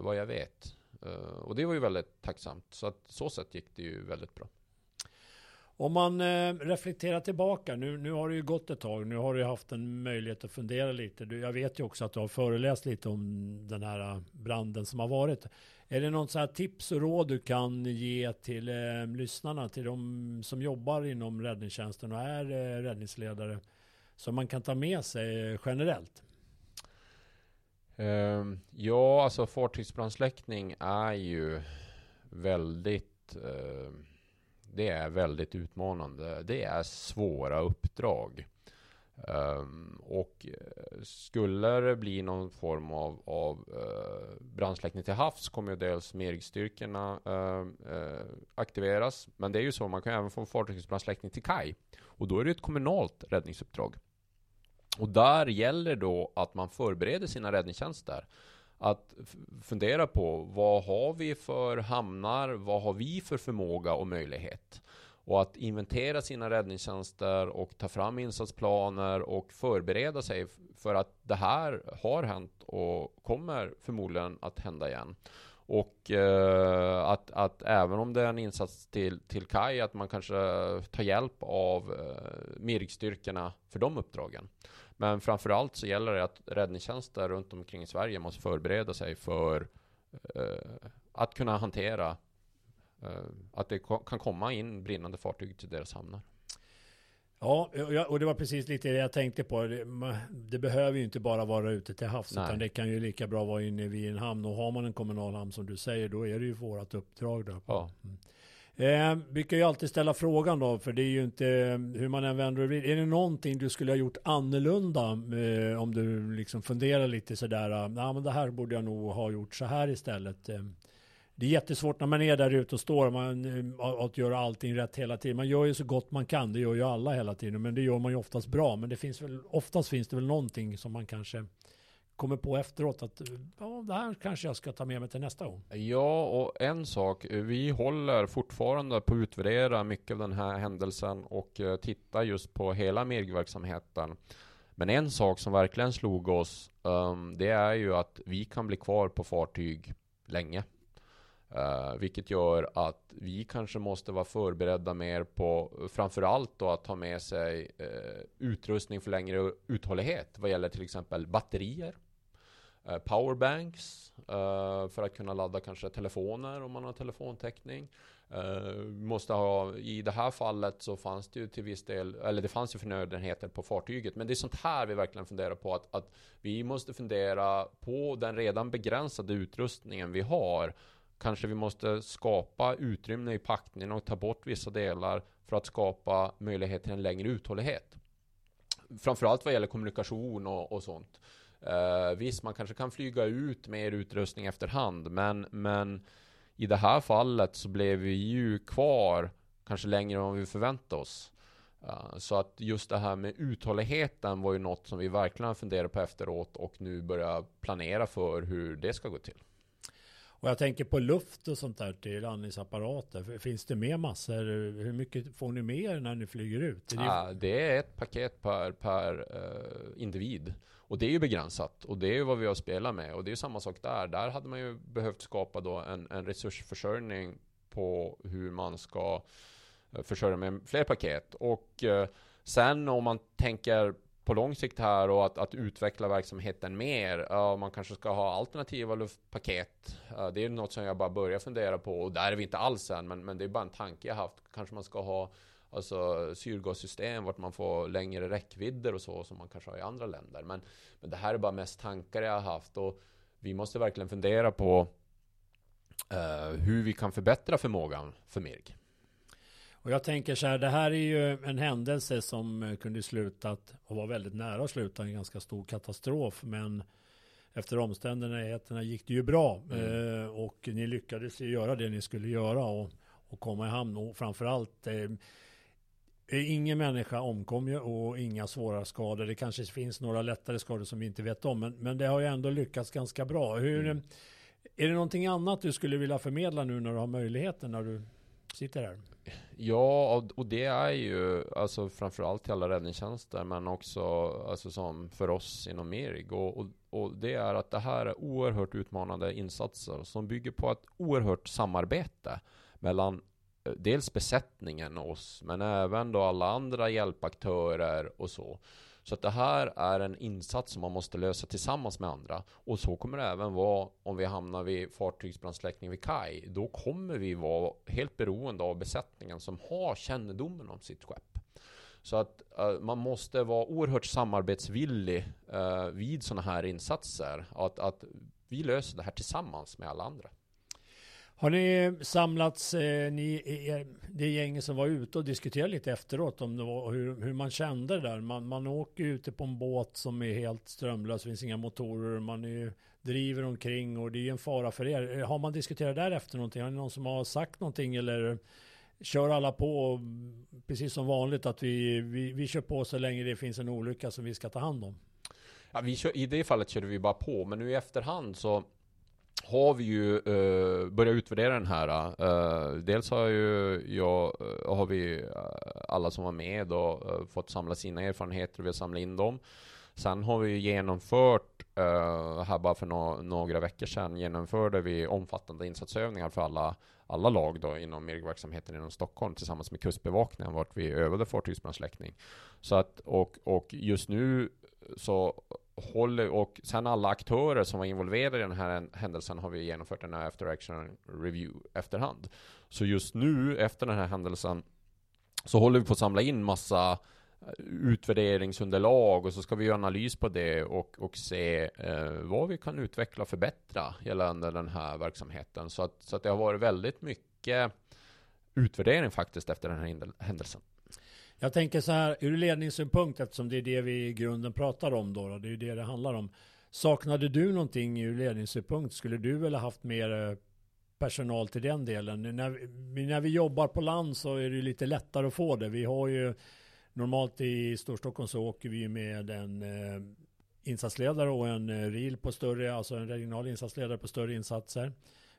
Vad jag vet. Och det var ju väldigt tacksamt. Så att så sätt gick det ju väldigt bra.
Om man eh, reflekterar tillbaka, nu, nu har det ju gått ett tag, nu har du haft en möjlighet att fundera lite. Du, jag vet ju också att du har föreläst lite om den här eh, branden som har varit. Är det något så här tips och råd du kan ge till eh, lyssnarna, till de som jobbar inom räddningstjänsten och är eh, räddningsledare, som man kan ta med sig eh, generellt?
Uh, ja, alltså fartygsbrandsläckning är ju väldigt uh, det är väldigt utmanande. Det är svåra uppdrag. Um, och eh, skulle det bli någon form av, av uh, brandsläckning till havs kommer ju dels MERG-styrkorna uh, uh, aktiveras. Men det är ju så, man kan även få fartygsbrandsläckning till kaj. Och då är det ett kommunalt räddningsuppdrag. Och där gäller då att man förbereder sina räddningstjänster. Att fundera på vad har vi för hamnar? Vad har vi för förmåga och möjlighet? Och att inventera sina räddningstjänster och ta fram insatsplaner och förbereda sig för att det här har hänt och kommer förmodligen att hända igen. Och eh, att, att även om det är en insats till, till kaj, att man kanske tar hjälp av eh, MIRG-styrkorna för de uppdragen. Men framförallt så gäller det att räddningstjänster runt omkring i Sverige måste förbereda sig för eh, att kunna hantera eh, att det kan komma in brinnande fartyg till deras hamnar.
Ja, och det var precis lite det jag tänkte på. Det behöver ju inte bara vara ute till havs, Nej. utan det kan ju lika bra vara inne vid en hamn. Och har man en kommunal hamn som du säger, då är det ju vårt uppdrag. Där. Ja. Mm. Eh, vi kan ju alltid ställa frågan då, för det är ju inte eh, hur man än vänder och Är det någonting du skulle ha gjort annorlunda eh, om du liksom funderar lite sådär, eh, ja ah, men det här borde jag nog ha gjort så här istället. Eh, det är jättesvårt när man är där ute och står man, eh, att göra allting rätt hela tiden. Man gör ju så gott man kan, det gör ju alla hela tiden, men det gör man ju oftast bra. Men det finns väl, oftast finns det väl någonting som man kanske kommer på efteråt att ja, det här kanske jag ska ta med mig till nästa gång.
Ja, och en sak. Vi håller fortfarande på att utvärdera mycket av den här händelsen och eh, titta just på hela MERG-verksamheten. Men en sak som verkligen slog oss, um, det är ju att vi kan bli kvar på fartyg länge. Uh, vilket gör att vi kanske måste vara förberedda mer på framförallt då att ha med sig uh, utrustning för längre uthållighet vad gäller till exempel batterier Eh, powerbanks eh, för att kunna ladda kanske telefoner om man har telefontäckning. Uh, måste ha, I det här fallet så fanns det ju till viss del, eller det fanns ju förnödenheter på fartyget. Men det är sånt här vi verkligen funderar på. Att, att vi måste fundera på den redan begränsade utrustningen vi har. Kanske vi måste skapa utrymme i packningen och ta bort vissa delar för att skapa möjlighet till en längre uthållighet. Framförallt vad gäller kommunikation och, och sånt. Uh, visst, man kanske kan flyga ut mer utrustning efterhand, men, men i det här fallet så blev vi ju kvar kanske längre än vad vi förväntade oss. Uh, så att just det här med uthålligheten var ju något som vi verkligen funderade på efteråt och nu börjar planera för hur det ska gå till.
Och jag tänker på luft och sånt där till landningsapparater. Finns det med massor? Hur mycket får ni mer när ni flyger ut?
Det är, ja, det är ett paket per, per uh, individ. Och det är ju begränsat. Och det är ju vad vi har spelat med. Och det är ju samma sak där. Där hade man ju behövt skapa då en, en resursförsörjning på hur man ska eh, försörja med fler paket. Och uh, sen om man tänker på lång sikt här och att, att utveckla verksamheten mer. Uh, man kanske ska ha alternativa luftpaket. Uh, det är något som jag bara börjar fundera på och där är vi inte alls än, men, men det är bara en tanke jag haft. Kanske man ska ha alltså, syrgassystem vart man får längre räckvidder och så som man kanske har i andra länder. Men, men det här är bara mest tankar jag har haft och vi måste verkligen fundera på uh, hur vi kan förbättra förmågan för MIRG.
Och jag tänker så här, det här är ju en händelse som eh, kunde slutat och var väldigt nära att sluta en ganska stor katastrof. Men efter omständigheterna gick det ju bra. Mm. Eh, och ni lyckades ju göra det ni skulle göra och, och komma i hamn. Och framförallt eh, eh, Ingen människa omkom ju och inga svåra skador. Det kanske finns några lättare skador som vi inte vet om. Men, men det har ju ändå lyckats ganska bra. Hur, mm. Är det någonting annat du skulle vilja förmedla nu när du har möjligheten när du sitter här?
Ja, och det är ju alltså framförallt till alla räddningstjänster, men också alltså som för oss inom MERIG. Och, och, och, det är att det här är oerhört utmanande insatser som bygger på ett oerhört samarbete mellan eh, dels besättningen och oss, men även då alla andra hjälpaktörer och så. Så att det här är en insats som man måste lösa tillsammans med andra. Och så kommer det även vara om vi hamnar vid fartygsbrandsläckning vid kaj. Då kommer vi vara helt beroende av besättningen som har kännedomen om sitt skepp. Så att uh, man måste vara oerhört samarbetsvillig uh, vid sådana här insatser. Att, att vi löser det här tillsammans med alla andra.
Har ni samlats, eh, ni, er, det gänget som var ute och diskuterade lite efteråt om det var, hur, hur man kände det där? Man, man åker ute på en båt som är helt strömlös, det finns inga motorer, man är, driver omkring och det är en fara för er. Eh, har man diskuterat därefter någonting? Har ni någon som har sagt någonting eller kör alla på precis som vanligt att vi, vi, vi kör på så länge det finns en olycka som vi ska ta hand om?
Ja, vi kör, I det fallet körde vi bara på, men nu i efterhand så har vi ju eh, börjat utvärdera den här. Eh, dels har ju jag, eh, har vi eh, alla som var med och eh, fått samla sina erfarenheter och vi har samlat in dem. Sen har vi genomfört, här bara för no några veckor sedan, genomförde vi omfattande insatsövningar för alla, alla lag då inom MIRG-verksamheten inom Stockholm tillsammans med Kustbevakningen vart vi övade fartygsbrandsläckning. Så att, och, och just nu så håller, och sen alla aktörer som var involverade i den här händelsen har vi genomfört en after action review efterhand. Så just nu, efter den här händelsen, så håller vi på att samla in massa eh, utvärderingsunderlag och så ska vi göra analys på det och, och se eh, vad vi kan utveckla och förbättra gällande den här verksamheten. Så att, så att det har varit väldigt mycket utvärdering faktiskt efter den här händelsen.
Jag tänker så här, ur ledningssynpunkt, eftersom det är det vi i grunden pratar om då, det är ju det det handlar om. Saknade du någonting ur ledningssynpunkt? Skulle du väl ha haft mer eh, personal till den delen? När vi, när vi jobbar på land så är det lite lättare att få det. Vi har ju normalt i Storstockholm så åker vi med en eh, insatsledare och en eh, RIL på större, alltså en regional insatsledare på större insatser.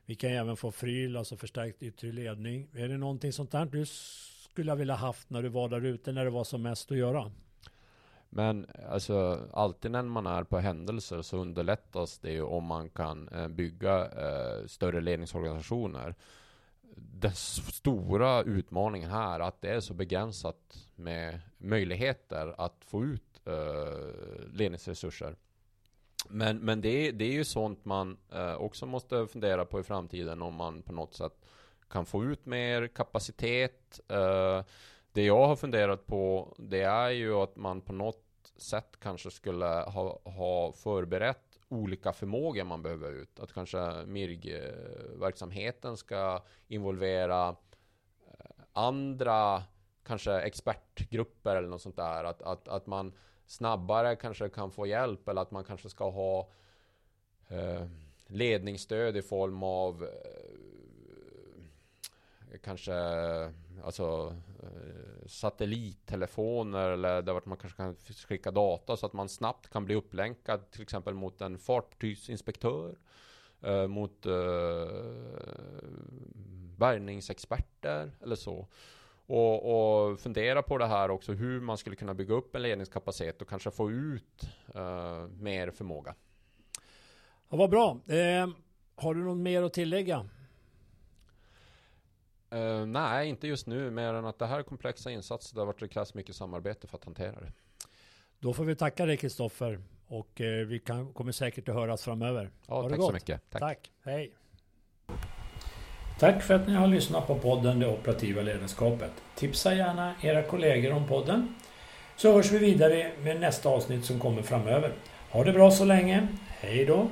Vi kan även få FRYL, alltså förstärkt yttre ledning. Är det någonting sånt där du skulle jag vilja haft när du var där ute när det var som mest att göra?
Men alltså alltid när man är på händelser så underlättas det ju om man kan eh, bygga eh, större ledningsorganisationer. Den stora utmaningen här är att det är så begränsat med möjligheter att få ut eh, ledningsresurser. Men, men det, det är ju sånt man eh, också måste fundera på i framtiden om man på något sätt kan få ut mer kapacitet. Eh, det jag har funderat på det är ju att man på något sätt kanske skulle ha, ha förberett olika förmågor man behöver ut. Att kanske MIRG-verksamheten ska involvera eh, andra kanske expertgrupper eller något sånt där. Att, att, att man snabbare kanske kan få hjälp eller att man kanske ska ha eh, ledningsstöd i form av eh, kanske alltså, eh, satellittelefoner eller där man kanske kan skicka data så att man snabbt kan bli upplänkad till exempel mot en fartygsinspektör, eh, mot eh, bärgningsexperter eller så. Och, och, fundera på det här också hur man skulle kunna bygga upp en ledningskapacitet och kanske få ut eh, mer förmåga.
Ja, vad bra. Eh, har du något mer att tillägga?
Uh, nej, inte just nu, mer än att det här är komplexa insatser där det krävs mycket samarbete för att hantera det.
Då får vi tacka dig Kristoffer och uh, vi kan, kommer säkert att höras framöver.
Ja, tack så mycket.
Tack. tack. Hej. Tack för att ni har lyssnat på podden Det operativa ledarskapet. Tipsa gärna era kollegor om podden. Så hörs vi vidare med nästa avsnitt som kommer framöver. Ha det bra så länge. Hej då!